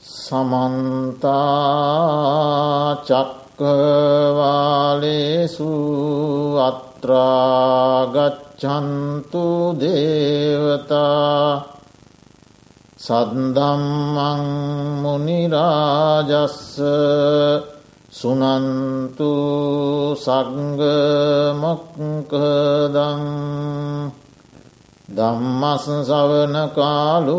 සමන්තාචක්කවාලේසු අත්‍රාගච්චන්තු දේවතා සද්දම්මං මුනිරාජස්ස සුනන්තු සග්ගමොක්කදං දම්මස් සවන කාලු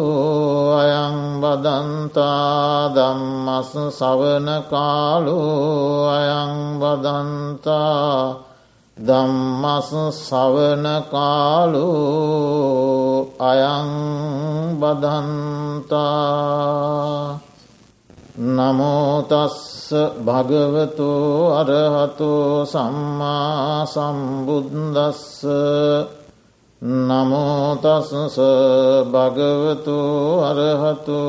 අයං බදන්තා දම්මස් සවන කාලු අයං බදන්තා දම්මස් සවන කාලු අයං බදන්තා නමෝතස්ස භගවතු අරහතු සම්මා සම්බුද්දස්ස නමෝතස්ස භගවතු අරහතු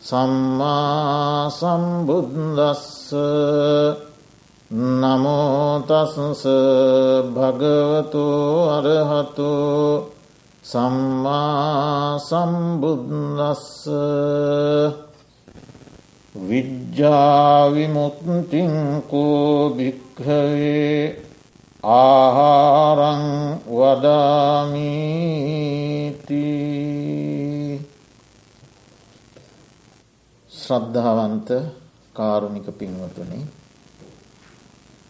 සම්මා සම්බුද්දස්ස. නමෝතස්ස භගවතු අරහතු සම්මා සම්බුද්දස්ස. විජ්ජාවිමුත්තිංකෝ භික්හවේ ආහාරං වදාමීති ශ්‍රද්ධාවන්ත කාරුණික පින්වතුනි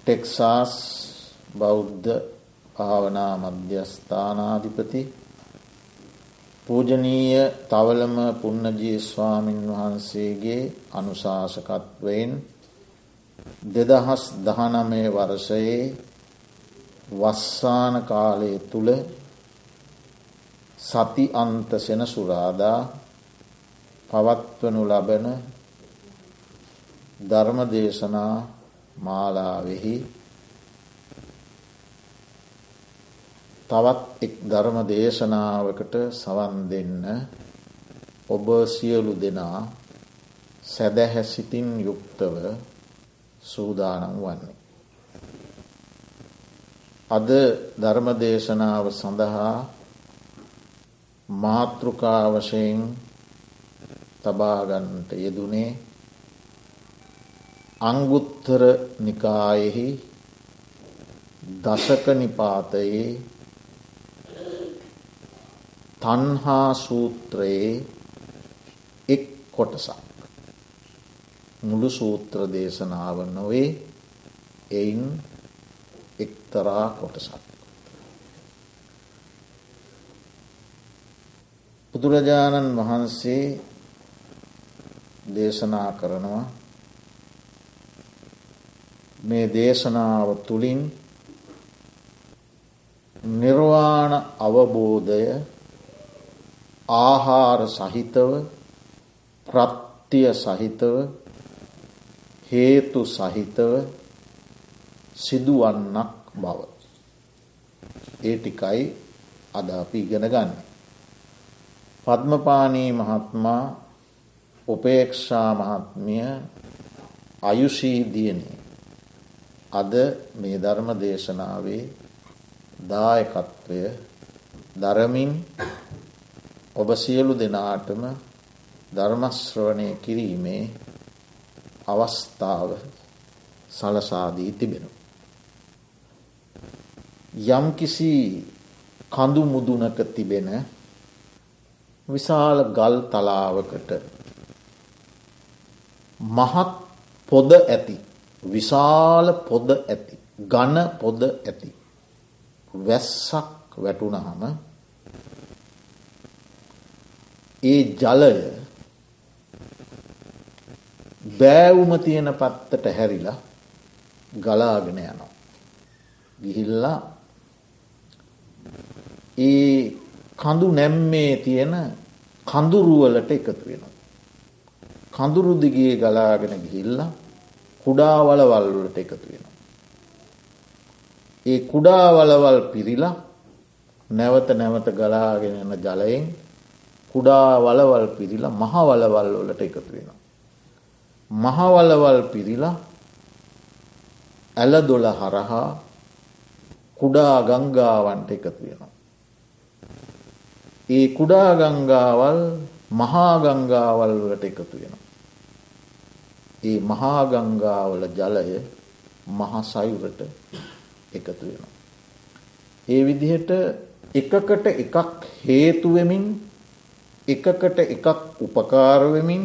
ටෙක්සාස් බෞද්ධ භාවනා මධ්‍යස්ථානාධිපති පූජනීය තවලම පුන්නජී ස්වාමින් වහන්සේගේ අනුශාසකත්වයෙන් දෙදහස් දහනමය වර්ෂයේ වස්සාන කාලය තුළ සති අන්ත සෙනසුරාදා පවත්වනු ලබන ධර්ම දේශනා මාලාවෙහි තවත් එක් ධර්ම දේශනාවකට සවන් දෙන්න ඔබ සියලු දෙනා සැදැහැ සිතින් යුක්තව සූදානම් වන්නේ. අද ධර්ම දේශනාව සඳහා මාතෘකා වශයෙන් තබාගන්නට යෙදුනේ අංගුත්තර නිකායෙහි දසක නිපාතයේ තන්හා සූත්‍රයේ එක් කොටසක්. මුළු සූත්‍ර දේශනාව නොවේ. එයින් එක්තරා කොටසක්. බුදුරජාණන් වහන්සේ දේශනා කරනවා මේ දේශනාව තුළින් නිර්වාණ අවබෝධය ආහාර සහිතව ප්‍රත්තිය සහිතව හේතු සහිතව සිදුවන්නක් බව. ඒ ටිකයි අද අපි ඉගෙන ගන්න. පද්මපානී මහත්මා උපේක්ෂා මහත්මිය අයුෂීදියනේ අද මේ ධර්ම දේශනාවේ දායකත්වය දරමින් ඔබ සියලු දෙනාටම ධර්මශ්‍රවණය කිරීමේ අවස්ථාව සලසාදී තිබෙනු. යම්කිසි කඳු මුදුනක තිබෙන විශාල ගල් තලාවකට මහත් පොද ඇති විශාල පොද ඇති ගන පොද ඇති වැස්සක් වැටුනහම ඒ ජලය බෑවුම තියෙන පත්තට හැරිලා ගලාගෙන යනවා. ගිහිල්ලා ඒ කඳු නැම්මේ තියෙන කඳුරුවලට එකතු වෙනවා. කඳුරු දිගේ ගලාගෙන ගිහිල්ලා කුඩා වලවල් වලට එකතු වෙනවා. ඒ කුඩා වලවල් පිරිලා නැවත නැවත ගලාගෙන යන ජලයෙන් කුඩා වලවල් පිරිලා මහ වලවල් වලට එකතු වෙනවා. මහ වලවල් පිරිලා ඇල දොළ හරහා කුඩා ගංගාවන්ට එකතු වෙනවා. ඒ කුඩා ගංගාවල් මහා ගංගාවල් වලට එකතු වෙනවා. ඒ මහාගංගාවල ජලය මහසයුරට එකතු වෙන. ඒ විදිහට එකකට එකක් හේතුවෙමින් එකකට එකක් උපකාරවෙමින්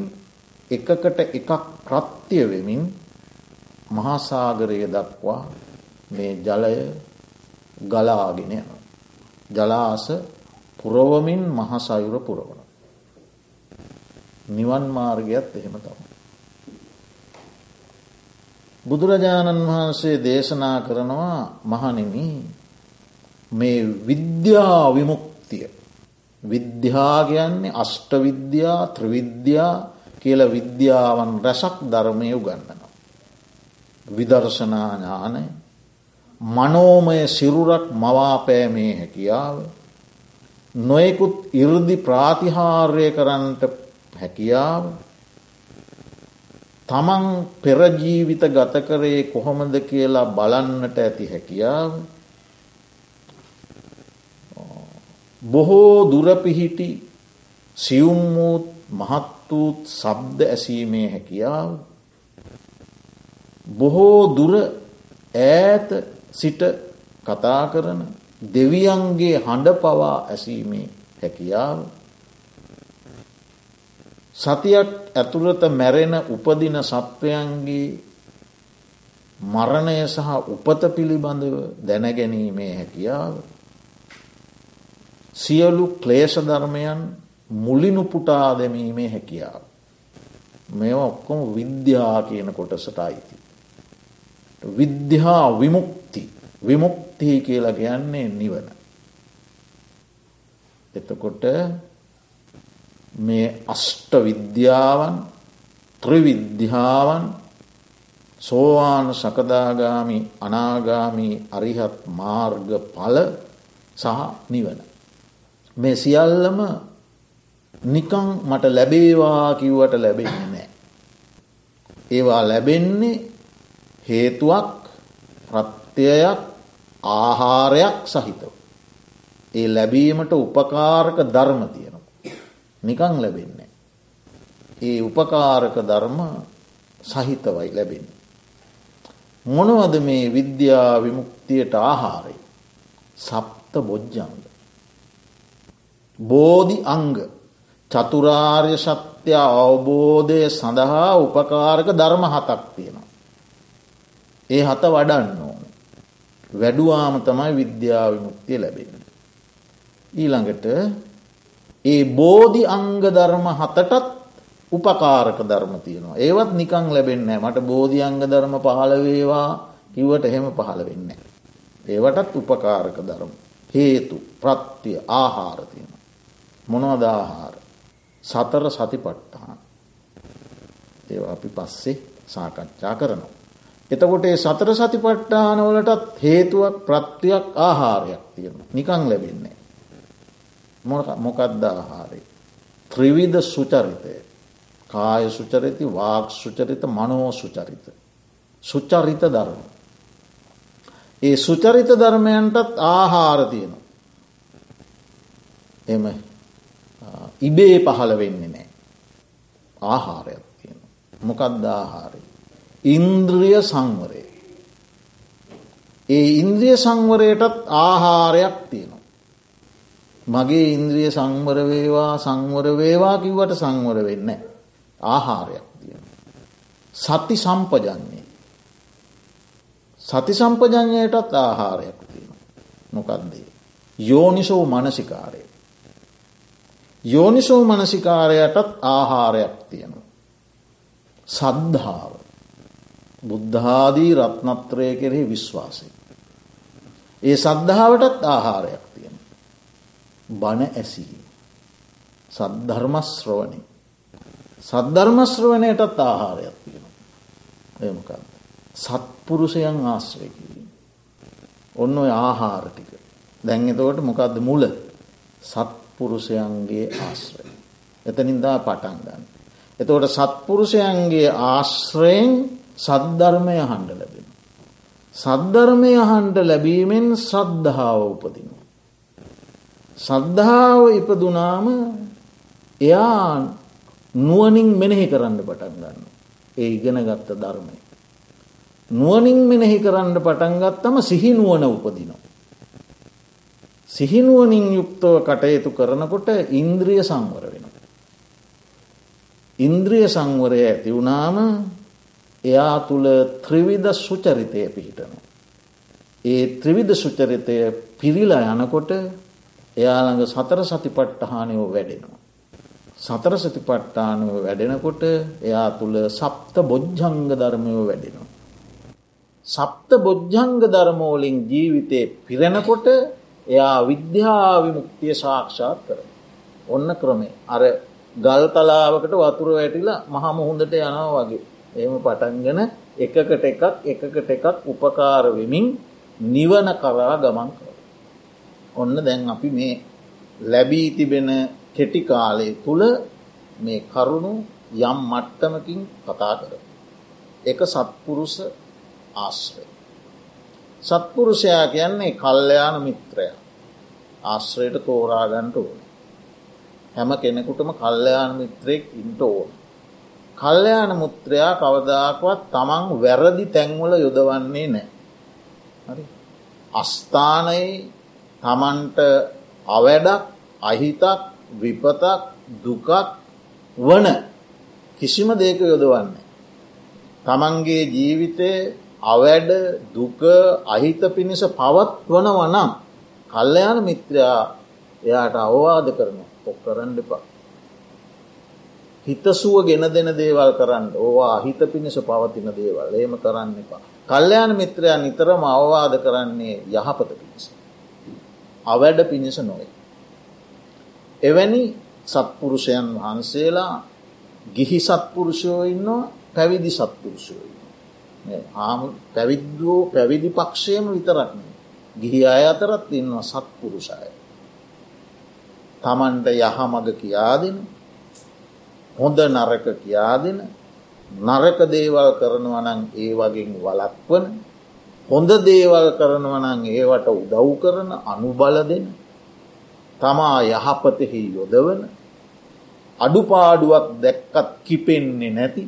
එකකට එකක් ප්‍රත්‍ය වෙමින් මහාසාගරය දක්වා මේ ජලය ගලාගෙන යන. ජලාස පුරවමින් මහසයුර පුරවන. නිවන් මාර්ගයත් එහෙම තම. බුදුරජාණන් වහන්සේ දේශනා කරනවා මහනිමි මේ විද්‍යා විමුක්තිය විද්‍යා කියන්නේ අෂ්ට විද්‍යා ත්‍රවිද්‍යා කියල විද්‍යාවන් රැසක් ධර්මය උගන්නන. විදර්ශනා ඥානය මනෝමය සිරුරක් මවාපෑමේ හැකියාව. නොයෙකුත් ඉර්දි ප්‍රාතිහාර්ය කරන්නට හැකියාව. තමන් පෙරජීවිත ගත කරේ කොහොමද කියලා බලන්නට ඇති හැකියාව. බොහෝ දුරපිහිටි සියුම් වූත් මහත් වූත් සබ්ද ඇසීමේ හැකියාව. බොහෝ දුර ඈත සිට කතා කරන දෙවියන්ගේ හඬ පවා ඇසීමේ හැකියාව සතියක් ඇතුළත මැරෙන උපදින සත්වයන්ගේ මරණය සහ උපත පිළිබඳව දැනගැනීමේ හැකියාව සියලු ක්ලේෂ ධර්මයන් මුලිනුපුටා දැමීමේ හැකියාව. මෙ ඔක්කොම විද්‍යා කියන කොටසට අයිති. විද්‍යා විමුක්ති විමුක්තිහි කියලා කියන්නේ නිවන. එතකොට මේ අෂ්ට විද්‍යාවන් ත්‍රවිද්‍යාවන් සෝවාන් සකදාගාමි අනාගාමී අරිහත් මාර්ග පල සහ නිවන. මේ සියල්ලම නිකං මට ලැබේවා කිව්වට ලැබෙන්නේ නෑ. ඒවා ලැබෙන්නේ හේතුවක් ප්‍රත්‍යයක් ආහාරයක් සහිතව. ඒ ලැබීමට උපකාරක ධර්ම තියෙනවා. නිකං ලැබෙන්නේ. ඒ උපකාරක ධර්ම සහිතවයි ලැබෙන්නේ. මොනවද මේ විද්‍යා විමුක්තියට ආහාරය සප්ත බොජ්ජංග. බෝධි අංග චතුරාර්ය සත්‍ය අවබෝධය සඳහා උපකාරක ධර්ම හතක් තියෙනවා. ඒ හත වඩන්න ඕන. වැඩුවාම තමයි විද්‍යාව විමුක්තිය ලැබෙන. ඊළඟට ඒ බෝධි අංග ධර්ම හතටත් උපකාරක ධර්ම තියෙනවා. ඒවත් නිකං ලැබෙන්න මට බෝධි අංග ධර්ම පහළ වේවා කිවට එහෙම පහළ වෙන්න. ඒවටත් උපකාරක ධර්ම. හේතු ප්‍රත්තිය ආහාර තියෙන. මොනවද ආහාර සතර සතිපට්ටහන් ඒ අපි පස්සේ සාකච්ඡා කරනවා. එතකොට ඒ සතර සතිපට්ටානවලටත් හේතුවක් ප්‍රත්තියක් ආහාරයක් තියෙන නිකං ලැබෙන්නේ. මොකක්ද ආහාරය. ත්‍රිවිධ සුචරිතය කාය සුචරිති වාක් සුචරිත මනෝ සුචරිත. සුචරිත ධර්ම. ඒ සුචරිත ධර්මයන්ටත් ආහාර තියෙනවා. එම ඉබේ පහළ වෙන්නේ නෑ. ආහාරයක් තියෙන. මොකක්ද ආහාරය. ඉන්ද්‍රිය සංවරය. ඒ ඉන්ද්‍රිය සංවරයටත් ආහාරයක් තියෙනවා. මගේ ඉන්ද්‍රිය සංවර වේවා සංවර වේවා කිව්වට සංවර වෙන්න ආහාරයක් තියෙන. සති සම්පජන්නේ. සති සම්පජඥයටත් ආහාරයක් තියෙන. මොකක්දේ. යෝනිසෝ මනසිකාරය. යෝනිසෝ මනසිකාරයටත් ආහාරයක් තියෙනවා. සද්ධාව බුද්ධාදී රත්නත්‍රය කෙරෙහි විශ්වාසය. ඒ සද්ධාවටත් ආහාරයක් තියෙන. බණ ඇසී. සද්ධර්මශ්‍රවනි. සද්ධර්මශ්‍රවනයටත් ආහාරයක් තියෙන. එමකද. සත්පුරුෂයන් ආශ්‍රය කිරීම. ඔන්න ඔය ආහාර ටික. දැන් එතකොට මොකක්ද මුල සත් සත්පුරුෂයන්ගේ ආශ්‍රය. එතනින්දා පටන් ගන්න. එතකොට සත්පුරුෂයන්ගේ ආශ්‍රයෙන් සද්ධර්මය හන්ඩ ලැබෙන. සද්ධර්මය හන්ඩ ලැබීමෙන් ශ්‍රද්ධාව උපදින. සද්ධාව ඉපදුනාම එයා නුවනින් මෙනෙහි කරන්න පටන් ගන්න. ඒ ඉගෙන ගත්ත ධර්මය. නුවනින් මෙනෙහි කරන්න පටන්ගත්තම සිහිනුවන උපදිනවා. සිහිනුවනින් යුක්තව කටයුතු කරනකොට ඉන්ද්‍රිය සංවර වෙන. ඉන්ද්‍රිය සංවරය ඇති වුණාම එයා තුළ ත්‍රිවිධ සුචරිතය පිහිටන. ඒ ත්‍රිවිධ සුචරිතය පිරිලා යනකොට එයාළඟ සතර සතිපට්ටහානයෝ වැඩෙනවා. සතර සතිපට්ටානුව වැඩෙනකොට එයා තුළ සප්ත බොජ්ජංග ධර්මයෝ වැඩෙනවා. සප්ත බොජ්ජංග ධර්මෝලින් ජීවිතය පිරෙනකොට එයා විද්‍යාවිමුක්තිය සාක්ෂාත් කර. ඔන්න ක්‍රමේ අර ගල් තලාවකට වතුර වැටිලා මහමුහුන්දට යනවා වගේ. එම පටන්ගෙන එකකට එකක් එකකට එකක් උපකාර වෙමින් නිවන කරා ගමන් කර. ඔන්න දැන් අපි මේ ලැබී තිබෙන කෙටි කාලය තුළ මේ කරුණු යම් මට්ටමකින් කතා කර. එක සත්පුරුස ආශ්‍රය. සත්පුරුෂයා කියන්නේ කල්්‍යයාන මිත්‍රය ආශ්‍රයට තෝරාගන්ට ඕන. හැම කෙනෙකුටම කල්්‍යයාන මිත්‍රයෙක් ඉන්ට ඕන. කල්්‍යයාන මුත්‍රයා කවදාකවත් තමන් වැරදි තැන්වල යොදවන්නේ නෑ. අස්ථානයේ තමන්ට අවැඩක් අහිතක් විපතක් දුකක් වන කිසිම දේක යොදවන්නේ. තමන්ගේ ජීවිතය අවැඩ දුක අහිත පිණිස පවත් වන වනම් කල්ලයාන මිත්‍රයා එයාට අවවාද කරන ඔක් කරන්න එපා. හිතසුව ගෙන දෙන දේවල් කරන්න ඕවා අහිත පිණිස පවතින දේවල් ඒම කරන්න එපා. කල්්‍යයාන මිත්‍රයා නිතරම අවවාද කරන්නේ යහපත පිණිස. අවැඩ පිණිස නොවේ. එවැනි සත්පුරුෂයන් වහන්සේලා ගිහි සත්පුරුෂයෝ ඉන්නවා පැවිදි සත්පුරුෂයෝ ආම පැවිද්දෝ පැවිදි පක්ෂයම විතරක්න ගිහි අය අතරත් ඉන්නවා සත්පුරුෂය තමන්ට යහමග කියාදෙන හොඳ නරක කියාදෙන නරක දේවල් කරනවනං ඒ වගෙන් වලක්වන හොඳ දේවල් කරනවනං ඒවට උදව් කරන අනුබල දෙන තමා යහපතෙහි යොදවන අඩුපාඩුවක් දැක්කත් කිපෙන්නේ නැති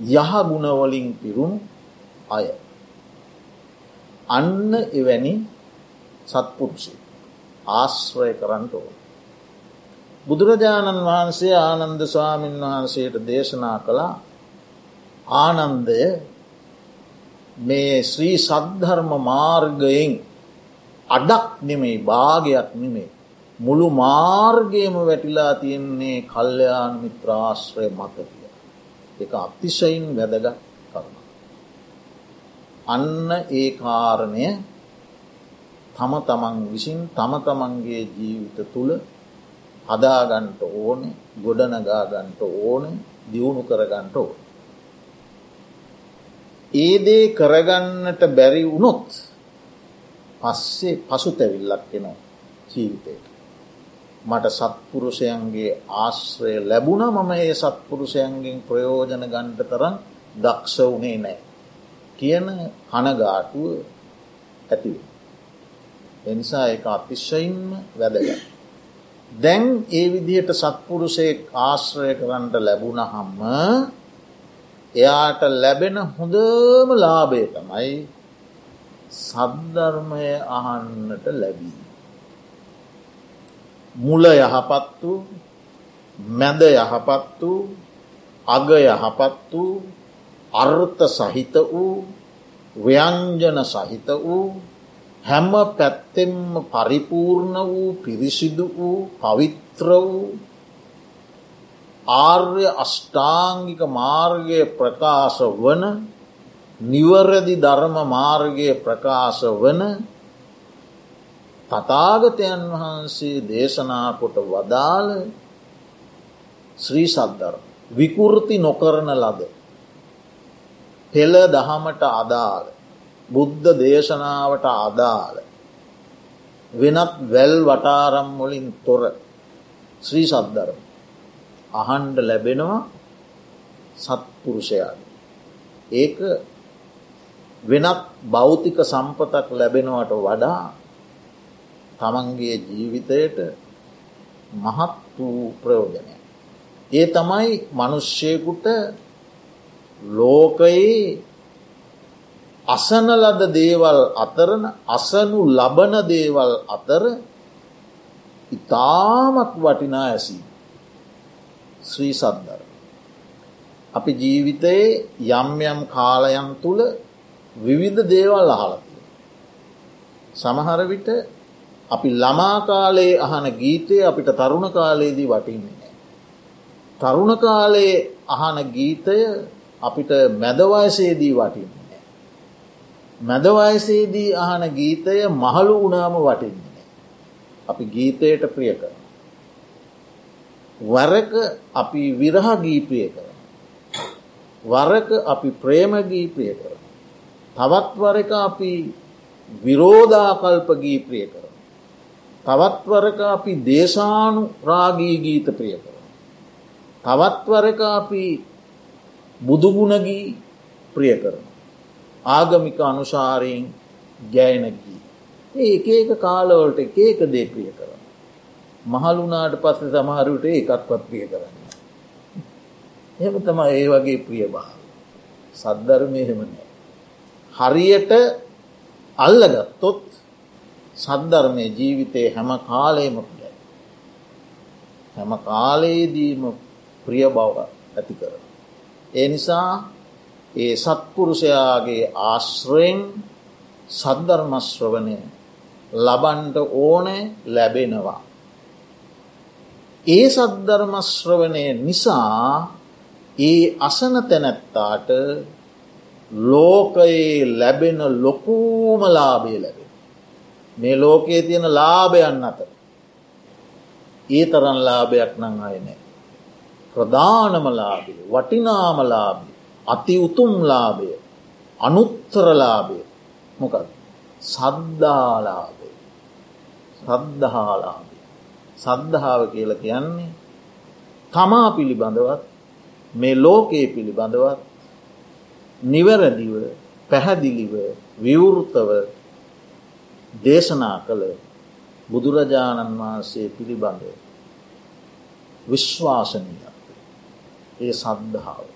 යහගුණවලින් පිරුණු අය. අන්න එවැනි සත්පුරුෂය ආශ්‍රය කරන්නට ඕන. බුදුරජාණන් වහන්සේ ආනන්ද ස්වාමීන් වහන්සේට දේශනා කළා ආනන්දය මේ ශ්‍රී සද්ධර්ම මාර්ගයෙන් අඩක් නෙමෙයි භාගයක් නෙමේ. මුළු මාර්ගයම වැටිලා තියෙන්නේ කල්්‍යයාන මිත්‍රාශ්‍රය මතතිය. එක අතිශයින් වැදගත් කරුණ. අන්න ඒ කාරණය තම තමන් විසින් තම තමන්ගේ ජීවිත තුළ හදාගන්ට ඕන ගොඩනගාගන්ට ඕන දියුණු කරගන්ට ඕන. ඒදේ කරගන්නට බැරි වුණොත් පස්සේ පසු තැවිල්ලක් එනවා ජීවිතයට. මට සත්පුරුෂයන්ගේ ආශ්‍රය ලැබුණ මම ඒ සත්පුරුෂයන්ගෙන් ප්‍රයෝජන ගණ්ඩ තරම් දක්ෂ වනේ නෑ. කියන කනගාටුව ඇතිව. එනිසා එක අතිශ්‍යයින්ම වැදග. දැන් ඒ විදිහට සත්පුරුෂයෙක් ආශ්‍රය කරන්නට ලැබුණ හම්ම එයාට ලැබෙන හොඳම ලාබේ තමයි සද්ධර්මය අහන්නට ලැබී. මුල යහපත් වූ මැද යහපත් වූ අග යහපත් වූ අර්ථ සහිත වූ ව්‍යංජන සහිත වූ හැම පැත්තෙම්ම පරිපූර්ණ වූ පිරිසිදු වූ පවිත්‍ර වූ ආර්ය අෂ්ටාංගික මාර්ගය ප්‍රකාශ වන නිවරදි ධර්ම මාර්ගය ප්‍රකාශ වන තතාගතයන් වහන්සේ දේශනා කොට වදාළ ශ්‍රී සද්ධර් විකෘති නොකරන ලද පෙළ දහමට අදාළ බුද්ධ දේශනාවට අදාළ වෙනත් වැල් වටාරම් වලින් තොර ශ්‍රී සද්ධරම අහන්ඩ ලැබෙනවා සත්පුරුෂයාද. ඒක වෙනත් භෞතික සම්පතක් ලැබෙනවට වඩා තමන්ගේ ජීවිතයට මහත් වූ ප්‍රයෝජනය. ඒ තමයි මනුෂ්‍යයකුට ලෝකයේ අසන ලද දේවල් අතරන අසනු ලබන දේවල් අතර ඉතාමත් වටිනා ඇසී ශ්‍රී සද්ධර. අපි ජීවිතයේ යම් යම් කාලයන් තුළ විවිධ දේවල් අහලතිය. සමහර විට අපි ළමා කාලයේ අහන ගීතය අපිට තරුණ කාලයේදී වටින්නේ නෑ. තරුණ කාලයේ අහන ගීතය අපිට මැදවයසේදී වටින්නේ නෑ. මැදවයසේදී අහන ගීතය මහළු වුණාම වටින්නේ නෑ. අපි ගීතයට ප්‍රිය කර. වරක අපි විරහ ගීප්‍රිය කර. වරක අපි ප්‍රේමගී ප්‍රිය කර. තවත් වරක අපි විරෝධාකල්ප ගී ප්‍රිය කර. තවත්වරක අපි දේශානු රාගී ගීත ප්‍රිය කර. තවත්වරක අපි බුදුගුණගී ප්‍රිය කරන. ආගමික අනුශාරයෙන් ගෑනගී. ඒ එක ඒක කාලවලට එක ඒක දේ ප්‍රිය කර. මහලුනාට පස්ස සමහරුට ඒකත්වත් ප්‍රිය කරන්න. එම තම ඒ වගේ ප්‍රිය භාව. සද්ධර්මය හෙමනෑ. හරියට අල්ලගත්තොත් සද්ධර්මය ජීවිතය හැම කාලයම පියයි. හැම කාලයේදීම ප්‍රිය බව ඇති කර. ඒ නිසා ඒ සත්පුරුෂයාගේ ආශ්‍රයෙන් සද්ධර්මශ්‍රවනය ලබන්ට ඕනෑ ලැබෙනවා. ඒ සද්ධර්මශ්‍රවනය නිසා ඒ අසන තැනැත්තාට ලෝකයේ ලැබෙන ලොකූමලාබය ලැබෙන. මේ ලෝකයේ තියෙන ලාභයන් අත ඒ තරන් ලාභයක් නං අයනෑ. ප්‍රධානමලාභය වටිනාමලාභය අති උතුම්ලාභය අනුත්තරලාභය මොකද සද්ධාලාභය සද්ධහාලාභය සද්ධාව කියල කියන්නේ තමා පිළිබඳවත් මේ ලෝකයේ පිළිබඳවත් නිවැරදිව පැහැදිලිව විවෘතව දේශනා කළ බුදුරජාණන් වහන්සේ පිළිබඳ විශ්වාසනීය ඒ සද්ධාව.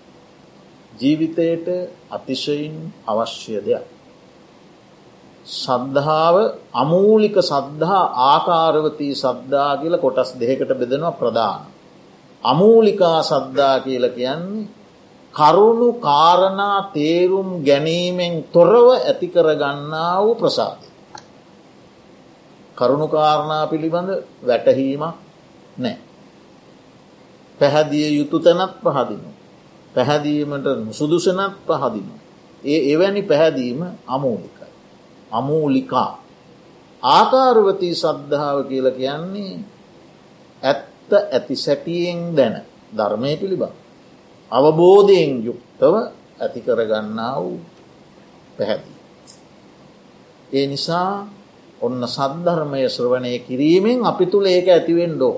ජීවිතයට අතිශයින් අවශ්‍ය දෙයක්. සද්ධාව අමූලික සද්ධහා ආකාරවතී සද්ධා කියල කොටස් දෙකට බෙදෙනවා ප්‍රධාන. අමූලිකා සද්ධා කියල කියන්නේ කරුණු කාරණා තේරුම් ගැනීමෙන් තොරව ඇතිකරගන්නා වූ ප්‍රසාධය. කරුණුකාරණා පිළිබඳ වැටහීමක් නෑ. පැහැදිය යුතු තැනත් පහදිනු. පැහැදීමට සුදුසනත් පහදිනු. ඒ එවැනි පැහැදීම අමූලිකයි. අමූලිකා. ආකාරවතී සද්ධාව කියල කියන්නේ ඇත්ත ඇති සැටියෙන් දැන ධර්මය පිළිබඳ. අවබෝධයෙන් යුක්තව ඇතිකරගන්නා වූ පැහැදී. ඒ නිසා ඔන්න සද්ධර්මය ශ්‍රවණය කිරීමෙන් අපි තුළ ඒක ඇතිවෙන්ඩෝ.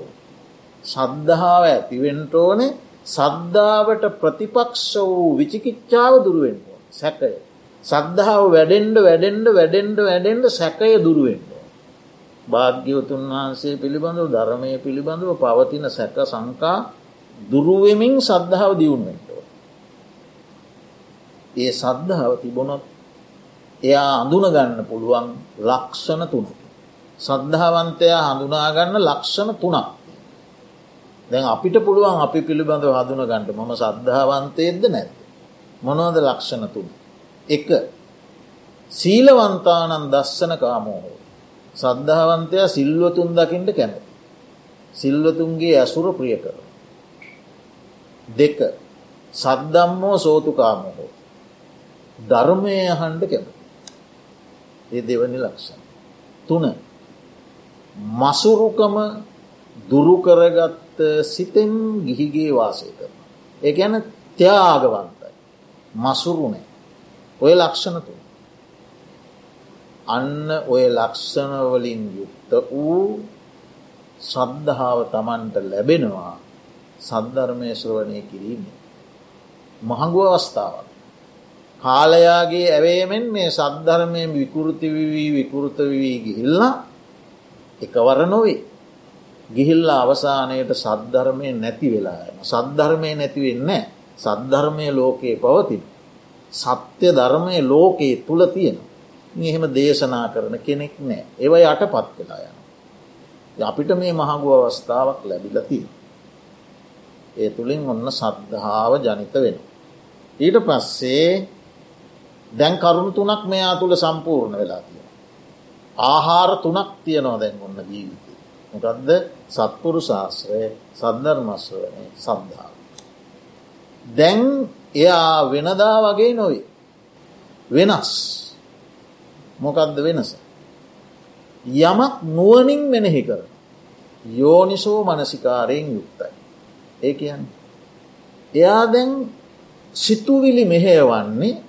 සද්ධාව ඇතිවෙන්ටෝනේ සද්ධාවට ප්‍රතිපක්ෂ වූ විචිකිච්ඡාව දුරුවෙන්ඩෝ සැකය. සද්ධාව වැඩෙන්ඩ වැඩෙන්ඩ වැඩෙන්ඩ වැඩෙන්ඩ සැකය දුරුවෙන්ඩ. භාග්‍යවතුන් වහන්සේ පිළිබඳව ධර්මය පිළිබඳව පවතින සැක සංකා දුරුවමින් සද්ධාව දියුණුවෙන්ටෝ. ඒ සද්ධාව තිබුණොත් එයා අඳුනගන්න පුළුවන් ලක්ෂණ තුන. සද්ධාවන්තයා හඳුනාගන්න ලක්ෂණ තුනක්. දැන් අපිට පුළුවන් අපි පිළිබඳව හඳුන ගන්නට මම සද්ධාවන්තයේද නැද. මොනවද ලක්ෂණ තුන. එක සීලවන්තානන් දස්සන කාමෝහෝ. සද්ධාවන්තයා සිල්වතුන් දකිින්ට කැමති. සිල්වතුන්ගේ ඇසුර ප්‍රිය කර. දෙක සද්දම්මෝ සෝතුකාමොහෝ. ධර්මය හන්ඩ කැමති. ඒ දෙවනි ලක්ෂණ. තුන මසුරුකම දුරුකරගත්ත සිතෙන් ගිහිගේ වාසය කරන. ඒ ගැන ත්‍යාගවන්තයි. මසුරුණේ. ඔය ලක්ෂණ තුන. අන්න ඔය ලක්ෂණවලින් යුක්ත වූ සද්ධාව තමන්ට ලැබෙනවා සද්ධර්මය ශ්‍රවණය කිරීම. මහඟුව අවස්ථාවක්. කාලයාගේ ඇවේමෙන් මේ සද්ධර්මය විකෘතිවී විකෘත වී ගිහිල්ලා එකවර නොවේ. ගිහිල්ලා අවසානයට සද්ධර්මය නැති වෙලා සද්ධර්මය නැතිවෙන්න සද්ධර්මය ලෝකයේ පවතින. සත්‍ය ධර්මය ලෝකයේ තුළ තියෙන. එහෙම දේශනා කරන කෙනෙක් නෑ. ඒව යට පත් වෙලා යන. අපිට මේ මහගු අවස්ථාවක් ලැබිලතිය. ඒ තුළින් ඔන්න සද්ධාව ජනිත වෙන. ඊට පස්සේ දැන් කරුණු තුනක් මෙයා තුළ සම්පූර්ණ වෙලා තියෙන. ආහාර තුනක් තියනවා දැන් ඔන්න ජීවිතය. මොකක්ද සත්පුරු ශාස්ත්‍රය සද්ධර්මස්වනේ සද්ධාව. දැන් එයා වෙනදා වගේ නොවේ. වෙනස් මොකක්ද වෙනස. යමක් නුවනින් මෙනෙහි කර. යෝනිසෝ මනසිකාරයෙන් යුක්තයි. ඒ කියන්න. එයා දැන් සිතුවිලි මෙහයවන්නේ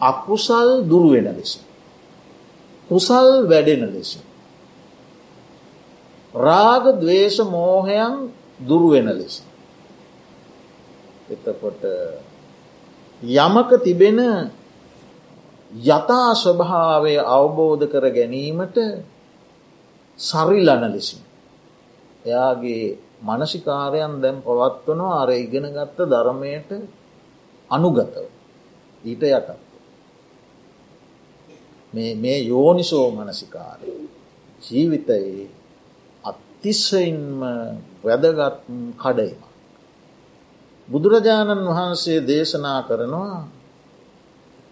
අකුසල් දුරුවෙන ලෙස. කුසල් වැඩෙන ලෙස. රාග දවේශ මෝහයන් දුරුවෙන ලෙස. එතකොට යමක තිබෙන යථා ස්වභාවය අවබෝධ කර ගැනීමට සරිලන ලෙසින්. එයාගේ මනසිකාරයන් දැම් පවත්වනවා අර ඉගෙන ගත්ත ධර්මයට අනුගතව ඊට යටත්. මේ යෝනිසෝ මනසිකාරය ජීවිතයේ අතිස්සයින්ම වැදගත් කඩයිම. බුදුරජාණන් වහන්සේ දේශනා කරනවා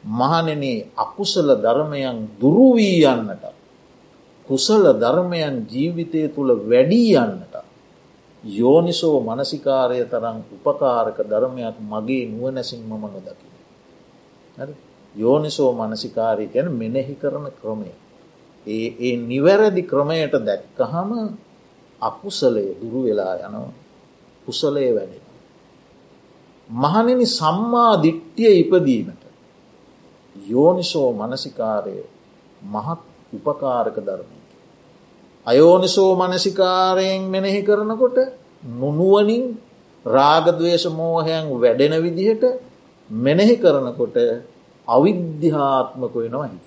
මහනෙන අකුසල ධර්මයන් දුරුවී යන්නට කුසල ධර්මයන් ජීවිතය තුළ වැඩී යන්නට යෝනිසෝ මනසිකාරය තරම් උපකාරක ධර්මයක් මගේ නුවනැසින් මම නොදකි. යෝනිසෝ මනසිකාරය ගැන මෙනෙහි කරන ක්‍රමය. ඒ ඒ නිවැරදි ක්‍රමයට දැක්කහම අකුසලය දුරු වෙලා යනවා කුසලය වැඩෙන. මහනෙන සම්මා දිට්ටිය ඉපදීමට යෝනිසෝ මනසිකාරය මහත් උපකාරක ධර්මය. අයෝනිසෝ මනසිකාරයෙන් මෙනෙහි කරනකොට නොනුවනින් රාගදවේශ මෝහයන් වැඩෙන විදිහට මෙනෙහි කරනකොට අවිද්‍යාත්මක වෙනවා හිත.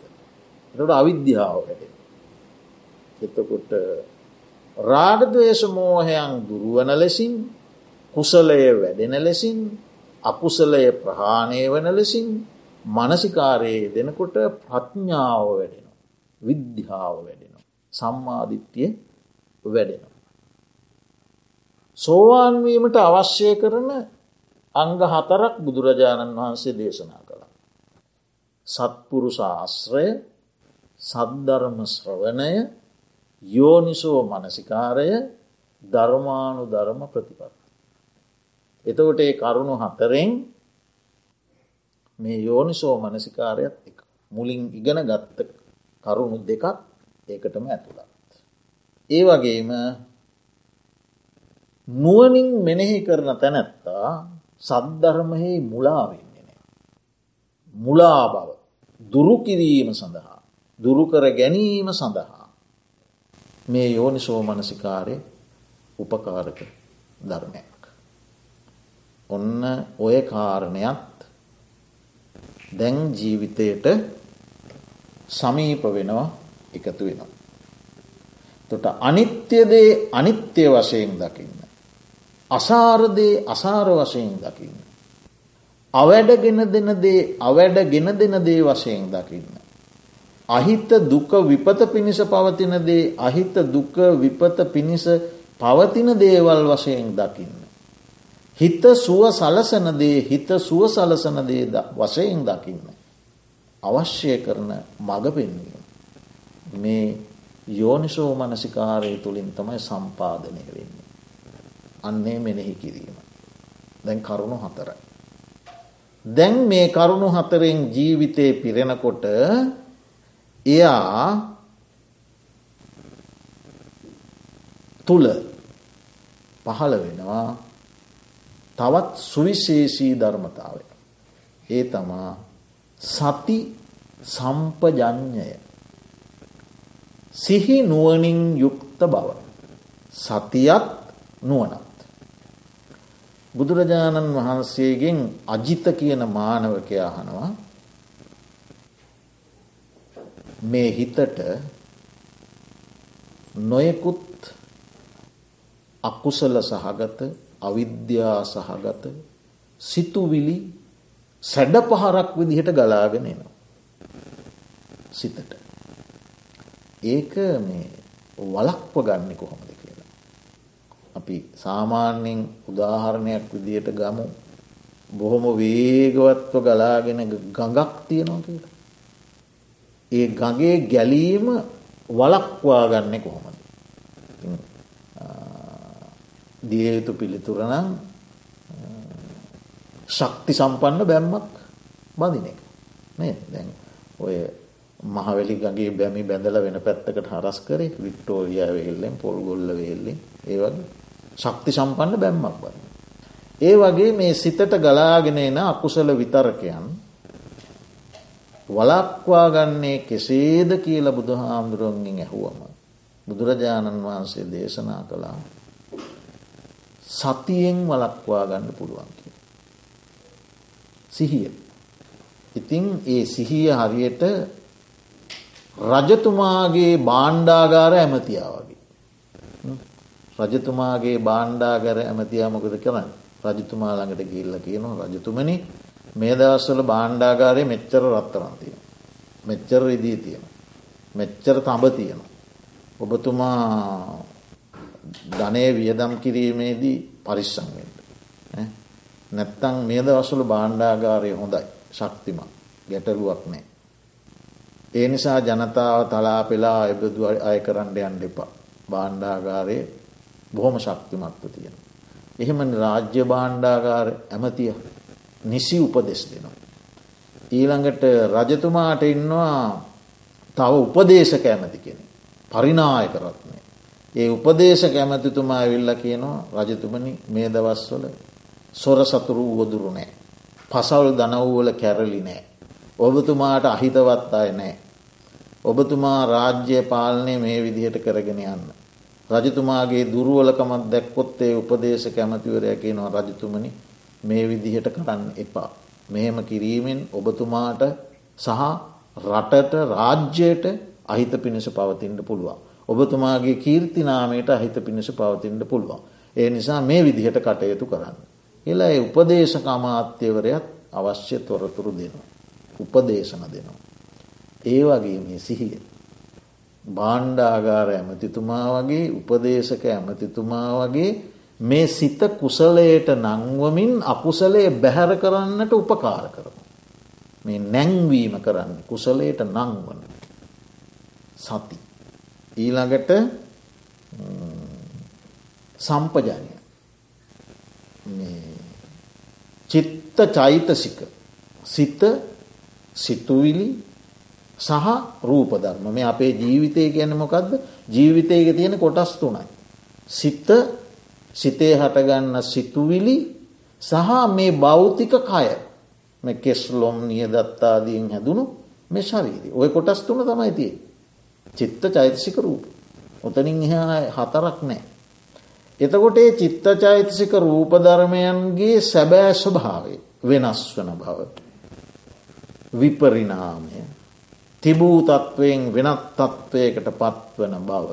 එතට අවිද්‍යාව වැඩෙන. එතකොට රාගදවේශ මෝහයන් දුරුවන ලෙසින් කුසලය වැඩෙන ලෙසින් අකුසලය ප්‍රහාණය වන ලෙසින් මනසිකාරයේ දෙනකොට ප්‍රඥාව වැඩෙන. විද්‍යාව වැඩෙන. සම්මාධිත්‍යය වැඩෙන. සෝවාන්වීමට අවශ්‍ය කරන අංග හතරක් බුදුරජාණන් වහන්සේ දේශනා කළ. සත්පුරු ශාස්ත්‍රය සද්ධර්ම ශ්‍රවණය යෝනිසෝ මනසිකාරය ධර්මානු ධර්ම ප්‍රතිපත්. එතකොට ඒ කරුණු හතරෙන් මේ යෝනිසෝ මනසිකාරයත් එක මුලින් ඉගෙන ගත්ත කරුණු දෙකක් ඒකටම ඇතුළත්. ඒ වගේම නුවනින් මෙනෙහි කරන තැනැත්තා සද්ධර්මහි මුලාවෙන්නේ නෑ. මුලා බව දුරුකිරීම සඳහා දුරුකර ගැනීම සඳහා මේ යෝනිසෝ මනසිකාරය උපකාරක ධර්මයක්. ඔන්න ඔය කාරණයක් දැන් ජීවිතයට සමීප වෙනවා එකතු වෙනවා. තොට අනිත්‍යදේ අනිත්‍ය වශයෙන් දකින්න. අසාරදේ අසාර වශයෙන් දකින්න. අවැඩගෙන දෙන දේ අවැඩ ගෙන දෙන දේ වශයෙන් දකින්න. අහිත දුක විපත පිණිස පවතින දේ අහිත දුක විපත පිණිස පවතින දේවල් වශයෙන් දකින්න. හිත සුව සලසන දේ හිත සුව සලසන දේ වශයෙන් දකින්න. අවශ්‍ය කරන මඟ පෙන්වීම. මේ යෝනිසෝ මනසිකාරය තුළින් තමයි සම්පාදනය වෙන්නේ. අන්නේ මෙනෙහි කිරීම. දැන් කරුණු හතරයි. දැන් මේ කරුණු හතරෙන් ජීවිතය පිරෙනකොට එයා තුළ පහළ වෙනවා තවත් සුවිශේෂී ධර්මතාවය. ඒ තමා සති සම්පජඥය. සිහි නුවනින් යුක්ත බව. සතියත් නුවනත්. බුදුරජාණන් වහන්සේගෙන් අජිත කියන මානවකය අහනවා මේ හිතට නොයෙකුත් අකුසල සහගත අවිද්‍යා සහගත සිතුවිලි සැඩ පහරක් විදිහට ගලාගෙන එනවා. සිතට. ඒක මේ වලක්ව ගන්න කොහොමද කියලා. අපි සාමාන්‍යයෙන් උදාහරණයක් විදියට ගමු බොහොම වේගවත්ව ගලාගෙන ගඟක් තියෙනවා කියලා. ඒ ගගේ ගැලීම වලක්වා ගන්න කොහොමද. දිය යුතු පිළිතුරනම් ශක්ති සම්පන්න බැම්මක් බඳින එක මේ දැන් ඔය මහවැලි ගගේ බැමි බැඳල වෙන පැත්තකට හරස් කරේ වික්ටෝරිය වෙල්ලෙන් පොල්ගොල්ල වෙල්ලෙන් ඒ වගේ ශක්ති සම්පන්න බැම්මක් බන්න. ඒ වගේ මේ සිතට ගලාගෙන එන අකුසල විතරකයන් වලක්වා ගන්නේ කෙසේද කියල බුදු හාමුදුරුවන්ගෙන් ඇහුවම. බුදුරජාණන් වහන්සේ දේශනා කළා සතියෙන් වලක්වා ගන්න පුළුවන් කිය. සිහිය. ඉතින් ඒ සිහිය හරියට රජතුමාගේ බාණ්ඩාගාර ඇමතියා වගේ. රජතුමාගේ බාණ්ඩාගර ඇමතියා මොකද කරන්න රජතුමා ළඟට ගිල්ල කියනවා රජතුමනි මේ දවස්වල බාණ්ඩාගාරය මෙච්චර රත්තරන් තියෙන. මෙච්චර රිදී තියෙන. මෙච්චර තඹ තියෙන. ඔබතුමා ධනය වියදම් කිරීමේදී පරිස්සංවෙන්ට. නැත්තං මේ දවසුල බාණ්ඩාගාරය හොඳයි ශක්තිමත් ගැටලුවක් නෑ. ඒ නිසා ජනතාව තලා පෙලා එබදු අය කරන්න යන්න එපා. බාණ්ඩාගාරය බොහොම ශක්තිමත්ව තියෙන. එහෙම රාජ්‍ය බාණ්ඩාගාර ඇමතිය නිසි උපදෙස් දෙනවා. ඊළඟට රජතුමාට ඉන්නවා තව උපදේශක ඇමති කෙනෙ. පරිනාය කරත්නේ. ඒ උපදේශක ඇමතිතුමා ඇවිල්ල කියනවා රජතුමනි මේ දවස්වල සොර සතුරු වුවදුරු නෑ. පසවල් දනව්වල කැරලි නෑ. ඔබතුමාට අහිතවත් අය නෑ. ඔබතුමා රාජ්‍ය පාලනය මේ විදිහට කරගෙන යන්න. රජතුමාගේ දුරුවලකමත් දැක්කොත් ඒ උපදේශ කැමතිවරය කියනවා රජතුමනි මේ විදිහට කරන්න එපා. මෙහෙම කිරීමෙන් ඔබතුමාට සහ රටට රාජ්‍යයට අහිත පිණිස පවතින්ට පුළුවන්. ඔබතුමාගේ කීර්තිනාමයට අහිත පිණිස පවතින්ට පුළුවන්. ඒ නිසා මේ විදිහට කටයුතු කරන්න. එලා ඒ උපදේශක අමාත්‍යවරයත් අවශ්‍ය තොරතුරු දෙනවා. උපදේශන දෙනවා. ඒ වගේ මේ සිහිය. බාණ්ඩාගාර ඇමතිතුමා වගේ උපදේශක ඇමතිතුමා වගේ මේ සිත කුසලයට නංවමින් අකුසලය බැහැර කරන්නට උපකාර කරන. මේ නැංවීම කරන්න කුසලයට නංවන සති. ඊළඟට සම්පජනය චිත්ත චෛතසික සිත සිතුවිලි සහ රූපධර්ම මේ අපේ ජීවිතය ගැන මොකක්ද ජීවිතයක තියෙන කොටස් තුනයි. සිත සිතේ හටගන්න සිතුවිලි සහ මේ භෞතික කය. මේ කෙස්ලොම් නිය දත්තාදීන් හැදුණු මේ ශරීරි ඔය කොටස් තුන තමයි තිය චිත්ත චෛතසික රූප. ඔතනින් එහා හතරක් නෑ. එතකොට ඒ චිත්ත චෛතසික රූපධර්මයන්ගේ සැබෑ ස්වභාවේ වෙනස් වන බව. විපරිනාමය තිබූ තත්ත්වයෙන් වෙනත් තත්ත්වයකට පත්වන බව.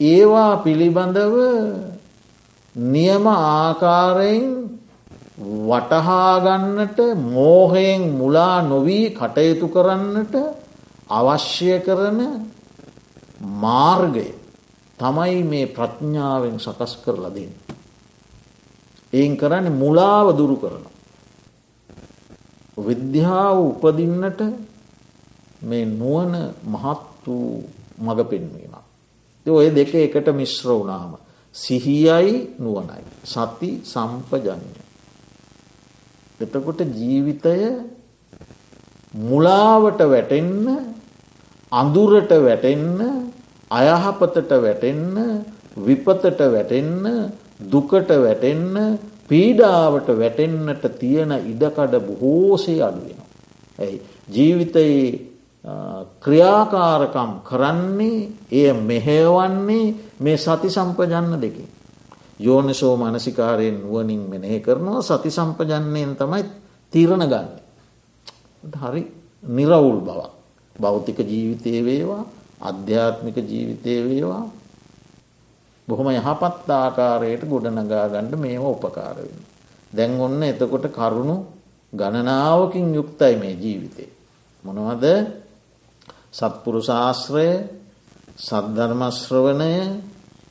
ඒවා පිළිබඳව නියම ආකාරයෙන් වටහාගන්නට මෝහයෙන් මුලා නොවී කටයුතු කරන්නට අවශ්‍ය කරන මාර්ගය තමයි මේ ප්‍රඥ්ඥාවෙන් සකස් කරලා දෙන්න. එයින් කරන්න මුලාව දුරු කරන. විද්‍යාව උපදින්නට මේ නුවන මහත් වූ මඟ පෙන්වීම. ඔය දෙක එකට මිශ්‍ර වුණාම. සිහියයි නුවනයි. සති සම්පජඥ. එතකොට ජීවිතය මුලාවට වැටෙන්න අඳුරට වැටෙන්න අයහපතට වැටෙන්න විපතට වැටෙන්න දුකට වැටෙන්න පීඩාවට වැටෙන්නට තියෙන ඉඩකඩ බොහෝසේ අඩුවෙන. ඇයි ජීවිතයේ ක්‍රියාකාරකම් කරන්නේ එය මෙහෙවන්නේ මේ සති සම්පජන්න දෙකින්. යෝනිසෝ මනසිකාරයෙන් වුවනින් මෙනෙහ කරනවා සති සම්පජන්නයෙන් තමයි තීරණ ගන්න. හරි නිරවුල් බවක්. භෞතික ජීවිතය වේවා අධ්‍යාත්මික ජීවිතය වේවා බොහොම යහපත් ආකාරයට ගොඩනගා ගණ්ඩ මේම උපකාර වෙන. දැන් ඔන්න එතකොට කරුණු ගණනාවකින් යුක්තයි මේ ජීවිතේ. මොනවද සත්පුරු ශාස්ත්‍රය සද්ධර්මශ්‍රවණය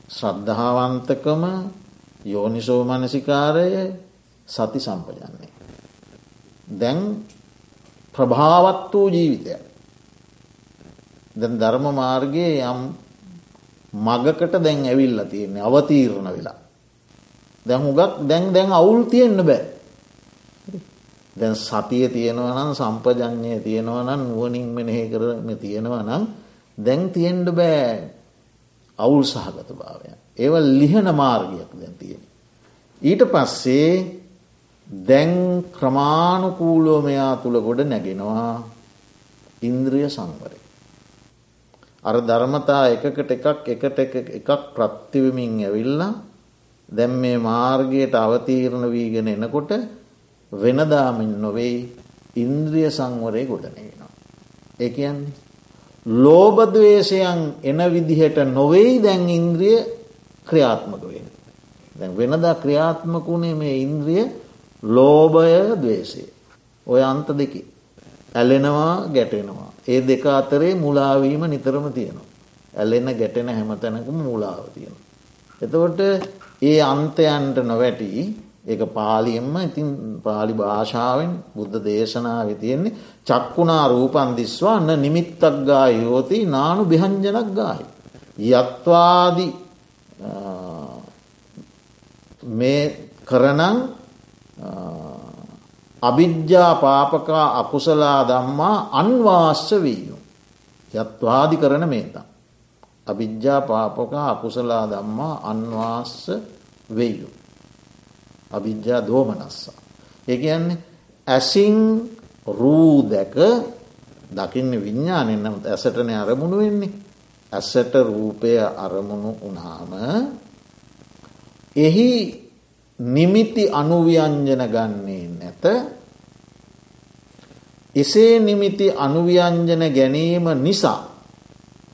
ශ්‍රද්ධාවන්තකම යෝනිසෝ මනසිකාරය සති සම්පජන්නේ. දැන් ප්‍රභාවත් වූ ජීවිතය. දැන් ධර්ම මාර්ගයේ යම් මගකට දැන් ඇවිල්ල තියෙන්නේ අවතීරණ වෙලා. දැන් හුගක් දැන් දැන් අවුල් තියෙන්න්න බෑ. දැන් සතිය තියෙනවනම් සම්පජඥය තියෙනවනම් නුවනින් මෙනෙහි කරම තියෙනවනම් දැන් තියෙන්ඩ බෑ අවුල් සහගත භාවය. ඒව ලිහන මාර්ගයක් දැන් තියෙන. ඊට පස්සේ දැන් ක්‍රමාණුකූලෝ මෙයා තුළ ගොඩ නැගෙනවා ඉන්ද්‍රිය සංවරය. අර ධර්මතා එකකට එකක් එකට එකක් ප්‍රත්තිවමින් ඇවිල්ලා දැම් මේ මාර්ගයට අවතීරණ වීගෙන එනකොට වෙනදාමින් නොවෙයි ඉන්ද්‍රිය සංවරය ගොඩනගෙනවා. ඒ කියන්නේ ලෝබදවේශයන් එන විදිහට නොවෙයි දැන් ඉන්ද්‍රිය ක්‍රියාත්මක වෙන. දැන් වෙනදා ක්‍රියාත්මක වුණේ මේ ඉන්ද්‍රිය ලෝභය දවේශය. ඔය අන්ත දෙකි. ඇලෙනවා ගැටෙනවා. ඒ දෙක අතරේ මුලාවීම නිතරම තියෙනවා. ඇලෙන ගැටෙන හැම තැනකම මුලාව තියෙන. එතකොට ඒ අන්තයන්ට නොවැටි ඒක පාලියෙන්ම ඉතින් පාලි භාෂාවෙන් බුද්ධ දේශනාව තියෙන්නේ චක්කුණා රූපන් දිස්වා අන්න නිමිත්තක් ගා යෝති නානු බිහන්ජනක් ගායි. යත්වාදි මේ කරනං අභිජ්ජා පාපකා අකුසලා දම්මා අන්වාශ්‍ය වීයු. යත්වාදි කරන මේතා. අභිජ්ජා පාපකා අකුසලා දම්මා අන්වාස්ස වෙයු. අභිජ්ජා දෝමනස්සා. ඒ කියන්නේ ඇසින් රූ දැක දකින්න විඤ්ඥානෙන් නමුත් ඇසටන අරමුණු වෙන්නේ. ඇසට රූපය අරමුණු වනාම එහි නිමිති අනුව්‍යංජන ගන්නේ නැත එසේ නිමිති අනුව්‍යංජන ගැනීම නිසා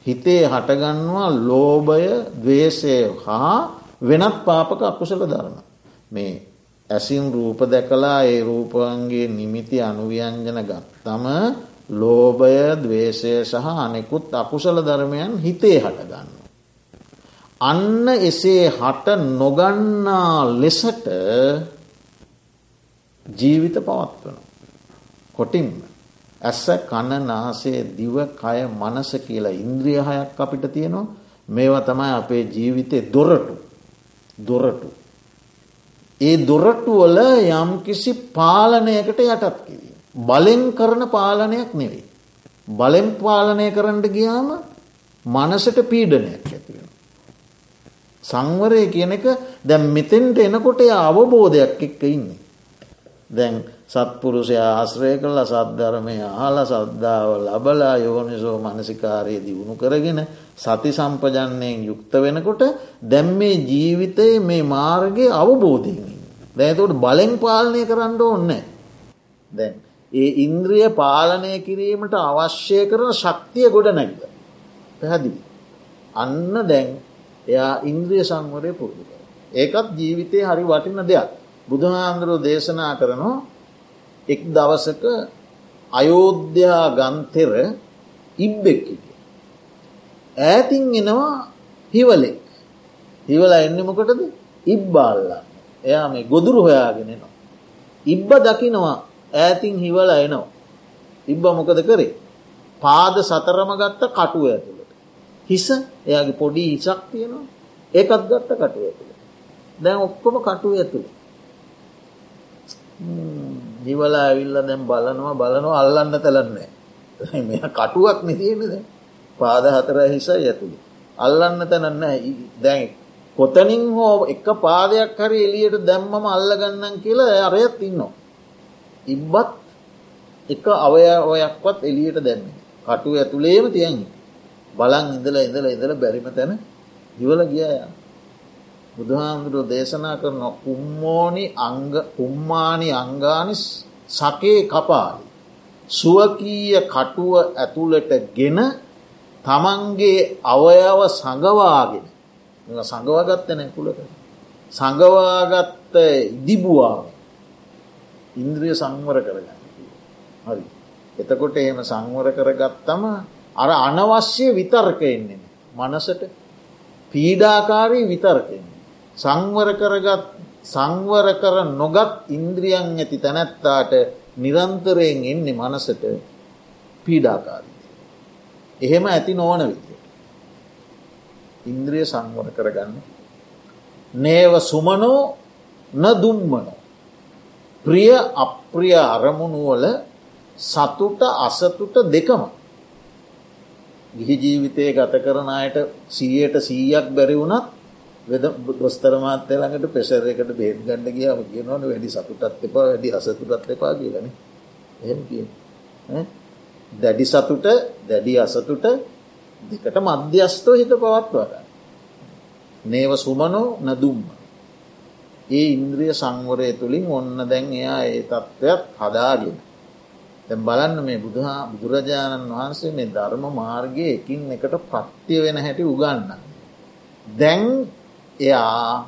හිතේ හටගන්නවා ලෝභය දවේශය හා වෙනත් පාපක අකුසල ධර්ම. මේ ඇසින් රූප දැකලා ඒ රූපන්ගේ නිමිති අනුව්‍යංජන ගත්තම ලෝභය දවේශය සහ අනෙකුත් අකුසල ධර්මයන් හිතේ හටගන්න. අන්න එසේ හට නොගන්නා ලෙසට ජීවිත පවත්වන. කොටින්ම. ඇස කණ නාසේ දිව කය මනස කියලා ඉන්ද්‍රිය හයක් අපිට තියෙනවා මේවා තමයි අපේ ජීවිතය දොරටු දොරටු. ඒ දොරටුවල යම් කිසි පාලනයකට යටත් කිරීම. බලෙන් කරන පාලනයක් නෙවෙයි. බලෙන් පාලනය කරන්නට ගියාම මනසට පීඩනයක් ඇතිවෙන. සංවරය කියන එක දැම් මෙතෙන්ට එනකොට අවබෝධයක් එක්ක ඉන්නේ. දැන් සත්පුරුෂය ආශ්‍රය කල්ල සද්ධරමය අහල සද්ධාව ලබලා යෝනිසෝ මනසිකාරය දියුණු කරගෙන සති සම්පජන්නයෙන් යුක්ත වෙනකොට දැම් මේ ජීවිතයේ මේ මාර්ගය අවබෝධයෙන්. දැතට බලෙන් පාලනය කරන්න ඕන්න. දැන් ඒ ඉන්ද්‍රිය පාලනය කිරීමට අවශ්‍යය කරන ශක්තිය ගොඩ නැගල. පැහැදිලි. අන්න දැන් එයා ඉන්ද්‍රිය සංවරය පුරුදු. ඒකත් ජීවිතය හරි වටින දෙයක්. බුදුහාන්දුරුව දේශනා කරනවා එක් දවසක අයෝධ්‍යා ගන්තෙර ඉබ්බෙක් ඈතින් එනවා හිවලෙක් හිවල එන්නමකොටද ඉබ්බාල්ලා එයා මේ ගොදුරු හොයාගෙනනවා. ඉබ්බ දකිනවා ඈතින් හිවල එනවා. ඉබ්බ මොකද කරේ. පාද සතරම ගත්ත කටුව ඇතුළට. හිස එයාගේ පොඩි ඉසක් තියෙනවා ඒකත් ගත්ත කටුව ඇතුළ. දැන් ඔක්කොම කටුව ඇතුළ. නිවලා ඇවිල්ල දැම් බලනවා බලනවා අල්ලන්න තැලන්නේ මෙ කටුවක් නිතියෙනද පාද හතර හිසයි ඇතුළි අල්ලන්න තැනන්න දැන් කොතනින් හෝ එක පාදයක් හරි එලියට දැම්මම අල්ලගන්නන් කියලා අරයත් ඉන්නවා. ඉබ්බත් එක අවය ඔයක්වත් එලියට දැම්ම කටු ඇතුළේම තියන් බලන් ඉඳල ඉඳල ඉඳල බැරිම තැන ඉවල ගියයා බුදුහාමුදුරුව දේශනා කරන කුම්මෝනි අංග කුම්මානි අංගානි සකේ කපාලි. සුවකීය කටුව ඇතුළට ගෙන තමන්ගේ අවයව සඟවාගෙන සඟවාගත්ත නැකුලක. සඟවාගත්ත ඉදිබුවාව ඉන්ද්‍රිය සංවර කරගන්න. හරි. එතකොට එහෙම සංවර කරගත්තම අර අනවශ්‍ය විතර්ක එන්නේ. මනසට පීඩාකාරී විතර්කෙන්නේ. සංවර කරගත් සංවර කර නොගත් ඉන්ද්‍රියන් ඇති තැනැත්තාට නිරන්තරයෙන් එන්නේ මනසට පීඩාකාරී. එහෙම ඇති නොවන විදිය. ඉන්ද්‍රිය සංවර කරගන්න. නේව සුමනෝ න දුම්මනෝ. ප්‍රිය අප්‍රිය අරමුණුවල සතුට අසතුට දෙකම. ගිහි ජීවිතය ගත කරන අයට සීයට සීයක් බැරි වුණත් වෙද දොස්තර මාත්‍ය ළඟට පෙසරයකට බේත් ගණඩ කියාව කියනවන වැඩි සතුටත් එපා වැඩි අසතුටත් එපා කියලන එහෙම කිය දැඩි සතුට දැඩි අසතුට දෙකට මධ්‍යස්තෝ හිත පවත්වාගන්න. නේව සුමනෝ නදුම්ම. ඒ ඉන්ද්‍රිය සංවරය තුළින් ඔන්න දැන් එයා ඒ තත්ත්වයක් හදාගෙන. තැන් බලන්න මේ බුදුහා බුදුරජාණන් වහන්සේ මේ ධර්ම මාර්ගය එකින් එකට ප්‍රත්්‍ය වෙන හැටි උගන්න. දැන් එයා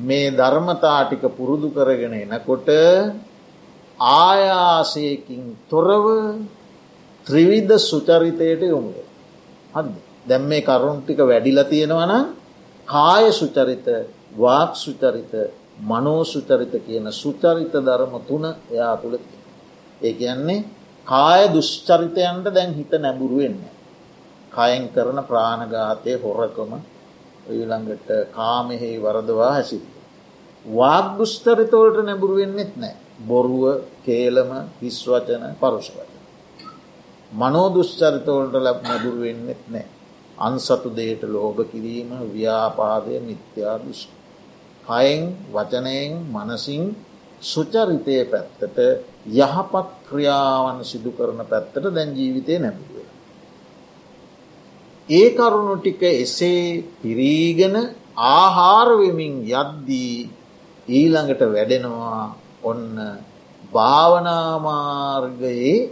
මේ ධර්මතාටික පුරුදු කරගෙන එනකොට ආයාසයකින් තොරව ත්‍රිවිධ සුචරිතයට යොමුද. හද දැම් මේ කරුණු ටික වැඩිල තියෙනවන කාය සුචරිත වාක් සුචරිත මනෝ සුචරිත කියන සුචරිත ධර්ම තුන එයා තුළ ඒ කියන්නේ කාය දුෂ්චරිතයන්ට දැන් හිත නැබුරුවෙන්න. කයෙන් කරන ප්‍රාණඝාතය හොරකම ඊළඟට කාමෙහි වරදවා හැසිත. වාක් දුෂ්චරිතවලට නැබුරුවෙන්නෙත් නෑ බොරුව කේලම හිස්වචන පරුෂවචන. මනෝ දුෂ්චරිතවලට ලැබ නැබුරුවෙන්නෙත් නෑ. අන්සතු දේට ලෝභ කිරීම ව්‍යාපාදය මිත්‍යා දුෂ්ට. කයෙන් වචනයෙන් මනසින් සුචරිතය පැත්තට යහපත් ක්‍රියාවන් සිදු කරන පැත්තට දැන් ජීවිතය නැබුව. ඒ කරුණු ටික එසේ පිරීගෙන ආහාරවෙමින් යද්දී ඊළඟට වැඩෙනවා ඔන්න භාවනාමාර්ගයේ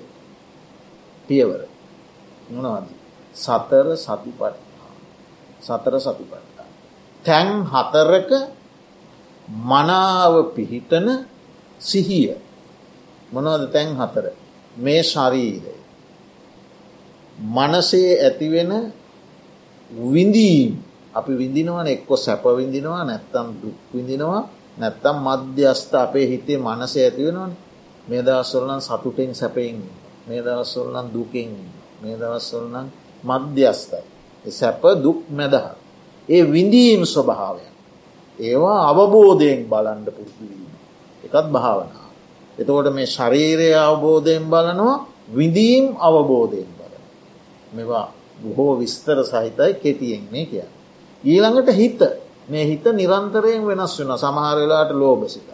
පියවර. මොනවද? සතර සතිපට්ඨා සතර සතිපට්ඨා තැන් හතරක මනාව පිහිටන සිහිය. මොනවද තැන් හතර? මේ ශරීරය. මනසේ ඇතිවෙන විඳීම්. අපි විඳිනවන එක්කො සැප විඳිනවා නැත්තම් දුක් විඳිනවා නැත්තම් මධ්‍යස්ථ අපේ හිතේ මනස ඇතිවෙනවන. මේ දවස්සොල්ලන් සතුටෙන් සැපයෙන් මේ දවස්සොල්ලන් දුකෙන් මේ දවස්සොල්ලන් මධ්‍යස්ථයි. සැප දුක් මැදහ. ඒ විඳීම් ස්වභාවය. ඒවා අවබෝධයෙන් බලන්ඩ පුරුදුවීම. එකත් භාවනාව. එතකොට මේ ශරීරය අවබෝධයෙන් බලනවා විඳීම් අවබෝධයෙන් බලන. මෙවා බොහෝ විස්තර සහිතයි කෙටියෙන් මේ කිය. ඊළඟට හිත මේ හිත නිරන්තරයෙන් වෙනස් වෙන සමහරලාට ලෝබසිත.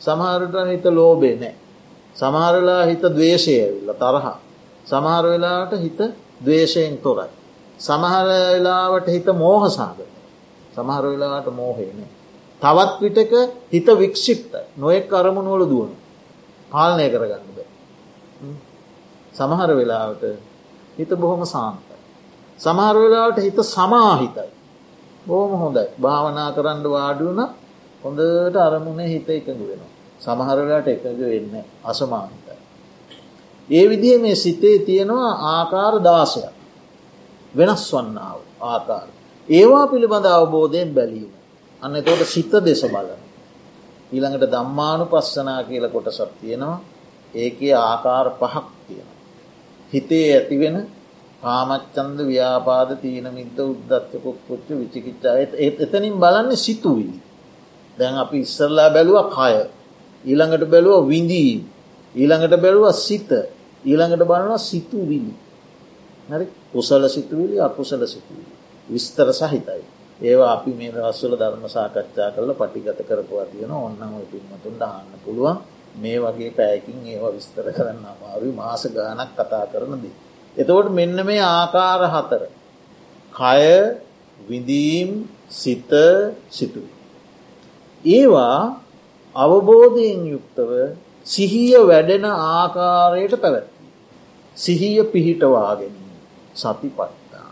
සමහරට හිත ලෝබේ නෑ. සමහරලා හිත දවේශය ඇවිල්ල තරහ. සමහර වෙලාට හිත දවේශයෙන් තොරයි. සමහර වෙලාවට හිත මෝහ සාගත. සමහර වෙලාට මෝහේනේ. තවත් විටක හිත වික්ෂිප්ත නොයෙක් අරමුණුවල දුවන පාලනය කරගන්න බ. සමහර වෙලාවට හිත බොහොම සාන්තයි. සමහර වෙලාවට හිත සමාහිතයි. බෝම හොඳයි භාවනා කරන්න වාඩුවන හොඳට අරමුණේ හිත එකඟ වෙනවා. සමහරලාට එකඟ වෙන්න අසමාහිතයි. ඒ විදිහ මේ සිතේ තියෙනවා ආකාර දාසයක් වෙනස් වන්නාව ආකාර. ඒවා පිළිබඳ අවබෝධයෙන් බැලීම. අන්න තෝට සිත දෙස බලන. ඊළඟට දම්මානු පස්සනා කියල කොටසක් තියෙනවා ඒකේ ආකාර පහක් තියෙන. හිතේ ඇතිවෙන කාමච්චන්ද ව්‍යාපාද තීන මිද්ද උද්දත්තකොක් පුච්ච විචිකිච්චා එතනින් බලන්නේ සිතුවිලි. දැන් අපි ඉස්සරලා බැලුව කය ඊළඟට බැලුව විඳී. ඊළඟට බැලුව සිත. ඊළඟට බලනවා සිතුවිලි. හරි? කුසල සිතුවිලි අකුසල සිතුවිලි. විස්තර සහිතයි. ඒවා අපි මේ රස්සල ධර්ම සාකච්ඡා කරල පටිගත කරපුවා තියෙන ඔන්නම පින්මතුන් දාන්න පුළුවන්. මේ වගේ පෑකින් ඒවා විස්තර කරන්න අමාරු මාස ගානක් කතා කරනදී. එතකොට මෙන්න මේ ආකාර හතර. කය විඳීම් සිත සිතුවි. ඒවා අවබෝධයෙන් යුක්තව සිහිය වැඩෙන ආකාරයට පැවැත්. සිහිය පිහිටවාගෙන සති පත්තා.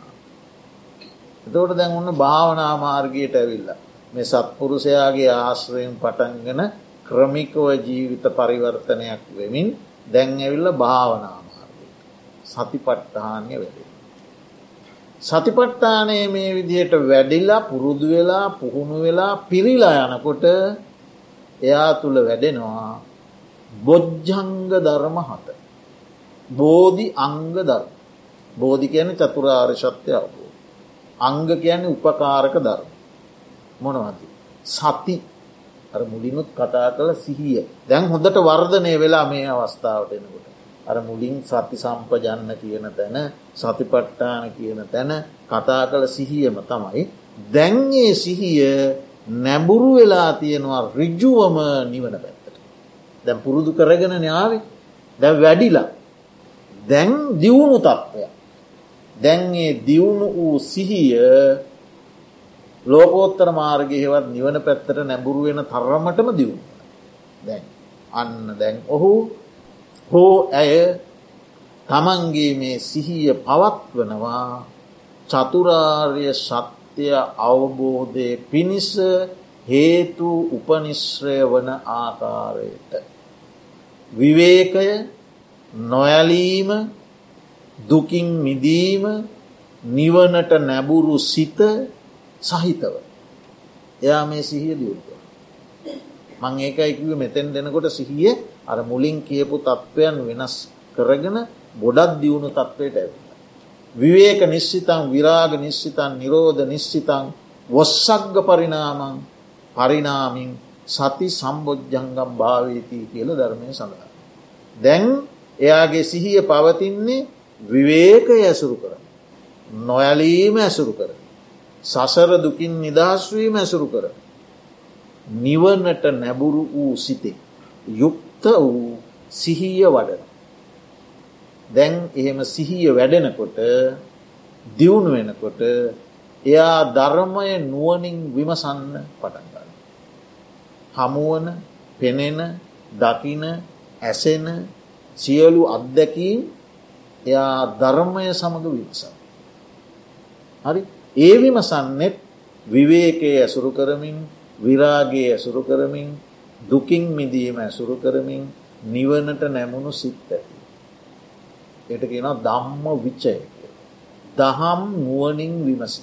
එතෝට දැන් ඔන්න භාවනා මාර්ගයට ඇවිල්ල. මේ සත්පුරුෂයාගේ ආශ්‍රයෙන් පටන්ගෙන ක්‍රමිකව ජීවිත පරිවර්තනයක් වෙමින් දැන් ඇවිල්ල භාවනාමාර්ගයට සතිපට්ඨානය වැඩේ. සතිපට්ඨානය මේ විදිහට වැඩිල්ලා පුරුදු වෙලා පුහුණු වෙලා පිරිලා යනකොට එයා තුළ වැඩෙනවා බොජ්ජංග ධර්ම හත. බෝධි අංග ධර්ම. බෝධි කියන චතුරාර් ශත්‍යය අවබෝ. අංග කියන්නේ උපකාරක ධර්ම. මොනවද. සති අර මුලිනුත් කතා කළ සිහිය දැන් හොඳට වර්ධනය වෙලා මේ අවස්ථාවට එනකොට. අර මුලින් සති සම්පජන්න කියන තැන සතිපට්ටාන කියන තැන කතා කළ සිහියම තමයි. දැන්ගේ සිහිය නැඹුරු වෙලා තියෙනවා රිජ්ජුවම නිවන පැත්තට. දැන් පුරුදු කරගෙන න්‍යාව දැ වැඩිලා දැන් දියුණු තත්ත්වය. දැන්ගේ දියුණු වූ සිහිය ලෝකෝත්තර මාර්ගය හෙවත් නිවන පැත්තට නැඹුරු වෙන තරමටම දියුණු. දැන් අන්න දැන් ඔහු හෝ ඇය තමන්ගේ මේ සිහිය පවත්වනවා චතුරාර්ය සත්‍යය අවබෝධය පිණිස හේතු උපනිශ්‍රය වන ආකාරයට. විවේකය නොයලීම දුකින් මිදීම නිවනට නැබුරු සිත සහිතව. එයා මේ සිහිය දියුණුව. මං ඒකයිකිව මෙතැන් දෙනකොට සිහිය අර මුලින් කියපු තත්ත්වයන් වෙනස් කරගෙන ගොඩත් දියුණු තත්ත්වයට ඇ. විවේක නිශ්චිතන් විරාග නිශ්චිතන් නිරෝධ නිශ්චිතන් වොස්සක්ග පරිනාමං පරිනාමින් සති සම්බෝජ්ජංගම් භාවීතිී කියල ධර්මය සඳහා. දැන් එයාගේ සිහිය පවතින්නේ විවේකය ඇසුරු කර. නොයලීම ඇසුරු කර. සසර දුකින් නිදහස්වීම ඇසුරු කර. නිවනට නැබුරු වූ සිතේ. යුක්ත වූ සිහිය වඩන. දැන් එහෙම සිහිය වැඩෙනකොට දියුණු වෙනකොට එයා ධර්මය නුවනින් විමසන්න පටන්ගන්න. හමුවන පෙනෙන දකින ඇසෙන සියලු අත්දැකීම් එයා ධර්මය සමඟ විමසන්න. හරි ඒ විමසන්නෙත් විවේකයේ ඇසුරු කරමින් විරාගේ ඇසුරු කරමින් දුකින් මිදීම ඇසුරු කරමින් නිවනට නැමුණු සිත් ඇති. එට කියෙන දම්ම විච්චය දහම් නුවනින් විමසි.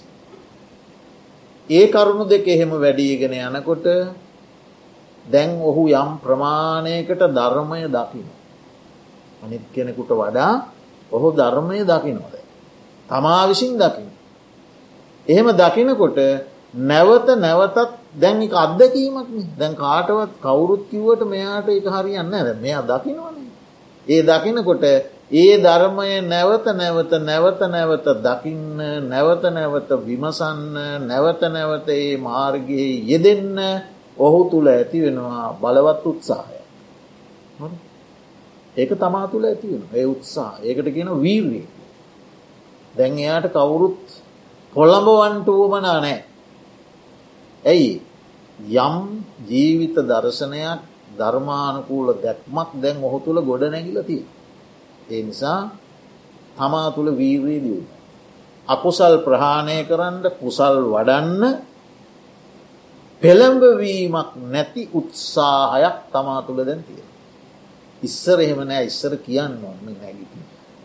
ඒ කරුණු දෙක එහෙම වැඩීගෙන යනකොට දැන් ඔහු යම් ප්‍රමාණයකට ධර්මය දකින. අනිත් කෙනෙකුට වඩා ඔහු ධර්මය දකිනොද. තමා විසින් දකින. එහෙම දකිනකොට නැවත නැවතත් දැන් එක අත්දැකීමක් දැන් කාටවත් කවුරුත් කිව්වට මෙයාට එක හරියන්න ඇර මෙයා දකිනවන. ඒ දකිනකොට ඒ ධර්මය නැවත නැවත නැවත නැවත දකින්න නැවත නැවත විමසන්න නැවත නැවත ඒ මාර්ගයේ යෙදෙන්න ඔහු තුළ ඇති වෙනවා බලවත් උත්සාහය. ඒක තමා තුළ ඇතිවෙන ඒ උත්සා ඒකට කියන වීර්ී. දැන් එයාට කවුරුත් කොළඹවන්ට වුවමනා නෑ. ඇයි යම් ජීවිත දර්ශනයක් ධර්මානකූල දැක්මක් දැන් ඔහු තුළ ගොඩ නැගිලතිය. ඒ නිසා තමා තුළ වීරී දියුණ. අකුසල් ප්‍රහාණය කරන්න කුසල් වඩන්න පෙළඹවීමක් නැති උත්සාහයක් තමා තුළ දැන් තිය. ඉස්සර එහෙම නෑ ඉස්සර කියන්න ඔන්න නැගිට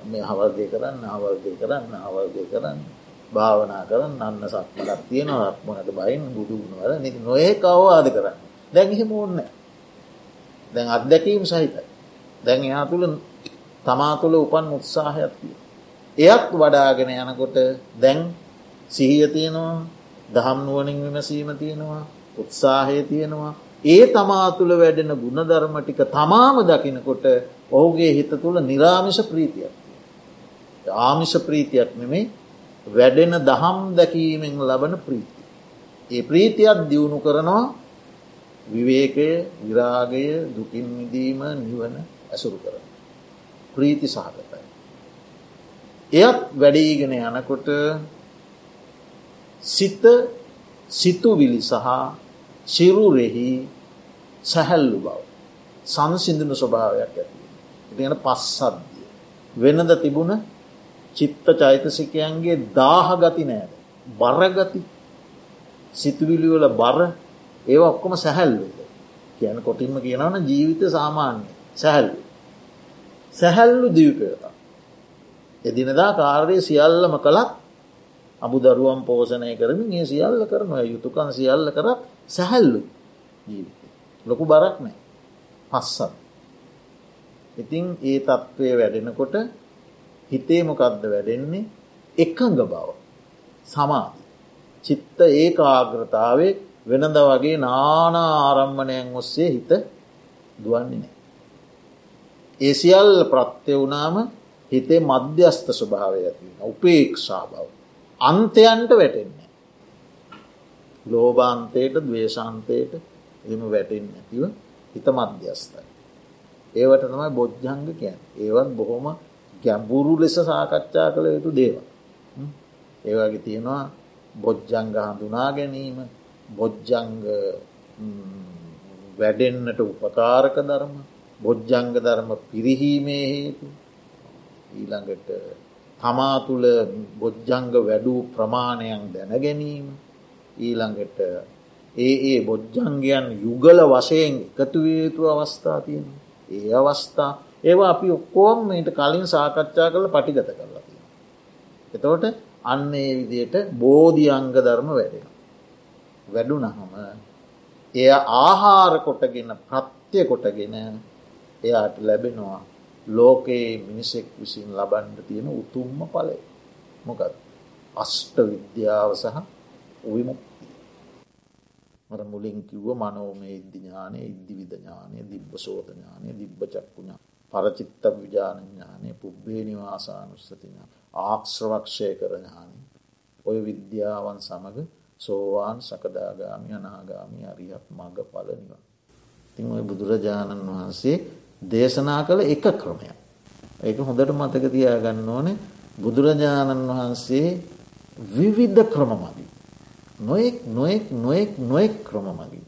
මේ හවල්දය කරන්න අවල්දය කරන්න අවල්දය කරන්න. භාවනා කරන්න අන්න සක්මලක් තියෙන රක්මනට බයින් බුදුුණුවල නති නොඒ කවවාද කරන්න. දැන් එහෙම ඕන්න දැන් අත්දැකීම් සහිතයි. දැන් එයා තුළ තමා තුළ උපන් උත්සාහයක්තිය එයත් වඩාගෙන යනකොට දැන් සිහිය තියෙනවා දහම් නුවනින් විමසීම තියෙනවා උත්සාහය තියෙනවා ඒ තමා තුළ වැඩෙන ගුණධර්ම ටික තමාම දකිනකොට ඔහුගේ හිත තුළ නිරාමිෂ ප්‍රීතියක් ආමිෂ ප්‍රීතියක් නෙමේ වැඩෙන දහම් දැකීමෙන් ලබන ප්‍රීති. ඒ ප්‍රීතියක් දියුණු කරනවා විවේකය විරාගය දුකින් මිදීම නිවන ඇසුරු කර. ප්‍රීති සහගතයි. එයත් වැඩීගෙන යනකොට සිත සිතුවිලි සහ සිරුරෙහි සැහැල්ලු බව. සංසිඳුණු ස්වභාවයක් ඇති. තියෙන පස්සද්දිය. වෙනද තිබුණ චිත්ත චෛතසිකයන්ගේ දාහගති නෑද. බරගති සිතුවිලිවල බර ඒ ඔක්කොම සැහැල්ලුද. කියන කොටින්ම කියනවන ජීවිත සාමාන්‍ය සැහැල්ලු. සැහැල්ලු දිවිපයතා. එදිනදා කාර්ය සියල්ලම කළත් අබු දරුවම් පෝෂණය කරමින් ඒ සියල්ල කරනවා යුතුකන් සියල්ල කර සැහැල්ලු ජීවිත. ලොකු බරක් නෑ පස්සත්. ඉතින් ඒ තත්ත්වය වැඩෙනකොට හිතේ මොකක්ද වැඩෙන්නේ එකඟ බව සමාධි. චිත්ත ඒ ආග්‍රතාවේ වෙනද වගේ නානා ආරම්මණයන් ඔස්සේ හිත දුවන්නේ නෑ. ඒ සියල් ප්‍රත්‍ය වුණාම හිතේ මධ්‍යස්ථ ස්වභාවය ඇති උපේක්ෂා බව. අන්තයන්ට වැටෙන්නේ. ලෝබාන්තයට දවේශාන්තයට එම වැටෙන් නැතිව හිත මධ්‍යස්ථයි. ඒවට තමයි බොජ්ජංග කියන් ඒවත් බොහොම ගැඹුරු ලෙස සාකච්ඡා කළ යුතු දේව. ඒවගේ තියෙනවා බොජ්ජංග හඳුනා ගැනීම බොජ්ජංග වැඩෙන්නට උපකාරක ධර්ම බොජ්ජංග ධර්ම පිරිහීමේ හේතු ඊළඟට තමා තුළ බොජ්ජංග වැඩූ ප්‍රමාණයන් දැන ගැනීම ඊළඟට ඒ ඒ බොජ්ජංගයන් යුගල වශයෙන් එකතුවේතු අවස්ථා තියෙන ඒ අවස්ථා ඒවා අපි ඔක්කෝම් මේට කලින් සාකච්ඡා කළ පටිගත කරලා තියෙන. එතවට අන්න ඒ විදියට බෝධියංග ධර්ම වැඩෙන. වැඩු නහම එය ආහාර කොටගෙන ප්‍රත්්‍යය කොටගෙන එයාට ලැබෙනවා ලෝකයේ මිනිසෙක් විසින් ලබන්ඩ තියෙන උතුම්ම පලය මොකද අෂ්ට විද්‍යාව සහ විමුක්ති මර මුලින් කිව්ව මනෝමය ඉද්ධඥානය ඉද්ධි විධඥානය දිබ්බ සෝධඥානය දිබ්බ චක්කුණා පරචිත්ත විජානඥානය පුබ්බේ නිවාසානුස්සතිඥා ආක්ෂ්‍රවක්ෂය කරඥානය ඔය විද්‍යාවන් සමඟ සෝවාන් සකදාගාමි අනාගාමි අරියත් මඟ පලනිව. තින් ඔය බුදුරජාණන් වහන්සේ දේශනා කළ එක ක්‍රමය. ඒක හොඳට මතක තියාගන්න ඕනේ බුදුරජාණන් වහන්සේ විවිද්ධ ක්‍රම මගින්. නොයෙක් නොයෙක් නොයෙක් නොයෙක් ක්‍රම මගින්.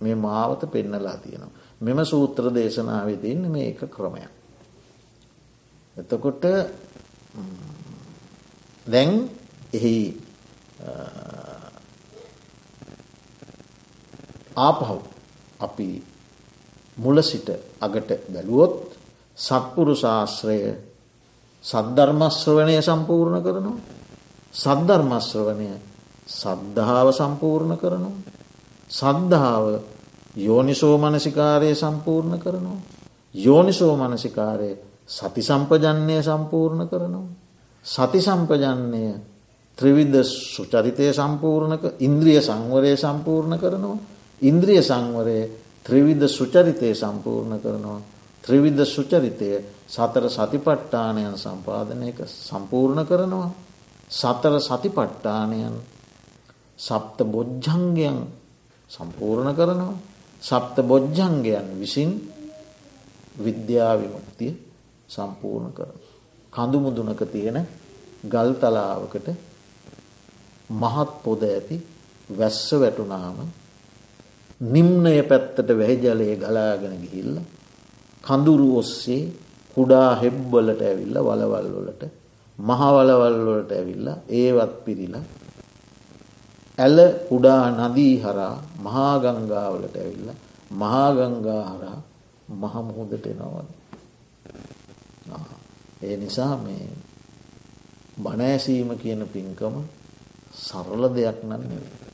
මේ මාවත පෙන්නලා තියෙනවා. මෙම සූත්‍ර දේශනාවේ තියන්න මේ එක ක්‍රමයක්. එතකොට දැන් එහි ආපහු අපි මුල සිට අගට බැලුවොත් සත්පුරු ශාස්ත්‍රය සද්ධර්මශ්‍රවනය සම්පූර්ණ කරනවා. සද්ධර්මශ්‍රවනය සද්ධාව සම්පූර්ණ කරනවා. සද්ධාව යෝනිසෝ මනසිකාරය සම්පූර්ණ කරනවා. යෝනිසෝ මනසිකාරය සති සම්පජන්නේ සම්පූර්ණ කරනවා. සති සම්පජන්නය ත්‍රවිධ සුචරිතය සම්පූර්ණක ඉන්ද්‍රිය සංවරය සම්පූර්ණ කරනවා. ඉන්ද්‍රිය සංවරය ත්‍රවිධ සුචරිතය සම්පූර්ණ කරනවා. ත්‍රවිධ සුචරිතය සතර සතිපට්ටානයන් සම්පාධනයක සම්පූර්ණ කරනවා. සතර සතිපට්ටානයන් සප්ත බොජ්ජංගයන් සම්පූර්ණ කරනවා. සප්ත බොජ්ජංගයන් විසින් විද්‍යාවිමුක්තිය සම්පූර්ණ කරන. කඳුමුදුනක තියෙන ගල් තලාවකට මහත් පොද ඇති වැස්ස වැටුනාම නිම්නය පැත්තට වැහිජලය ගලාගෙන ගිහිල්ල කඳුරු ඔස්සේ කුඩා හෙබ්බලට ඇවිල්ල වලවල්වලට මහවලවල්වලට ඇවිල්ල ඒවත් පිරිලා ඇල කුඩා නදී හරා මහාගංගාවලට ඇවිල්ල මහාගංගා හරා මහමුහොදට එනවද. ඒ නිසා මේ බණෑසීම කියන පින්කම සරල දෙයක් නම් නෙවේ.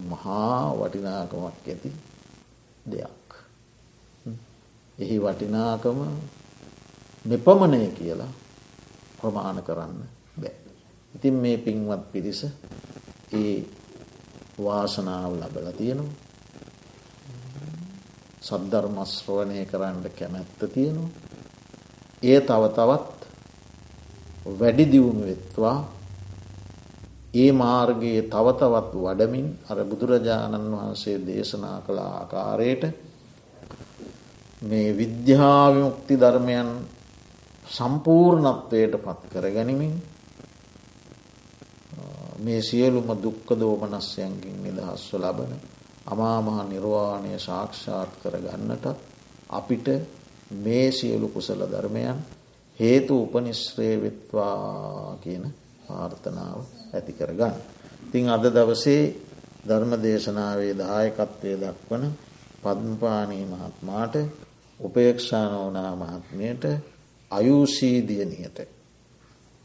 මහා වටිනාකමක් ඇති දෙයක්. එහි වටිනාකම මෙපමණය කියලා ප්‍රමාණ කරන්න බෑ. ඉතින් මේ පින්වත් පිරිස ඒ වාසනාව ලබල තියෙනවා. සද්ධර්මශ්‍රවණය කරන්න කැමැත්ත තියෙනවා. ඒ තව තවත් වැඩි දියුණු වෙත්වා ඒ මාර්ගයේ තවතවත් වඩමින් අර බුදුරජාණන් වහන්සේ දේශනා කළ ආකාරයට මේ විද්‍යාවිමුක්ති ධර්මයන් සම්පූර්ණත්වයට පත් කර ගැනීමින් මේ සියලුම දුක්ක දෝමනස්යන්කින් නිදහස්ව ලබන අමාමහා නිර්වාණය සාක්ෂාත් කර ගන්නට අපිට මේ සියලු කුසල ධර්මයන් හේතු උපනිශ්‍රය වෙත්වා කියන ආර්ථනාව ඇති කරගන්න. ඉතිං අද දවසේ ධර්ම දේශනාවේ දායකත්වය දක්වන පද්මපානී මහත්මාට උපේක්ෂානෝනා මහත්මයට අයුසීදියනියට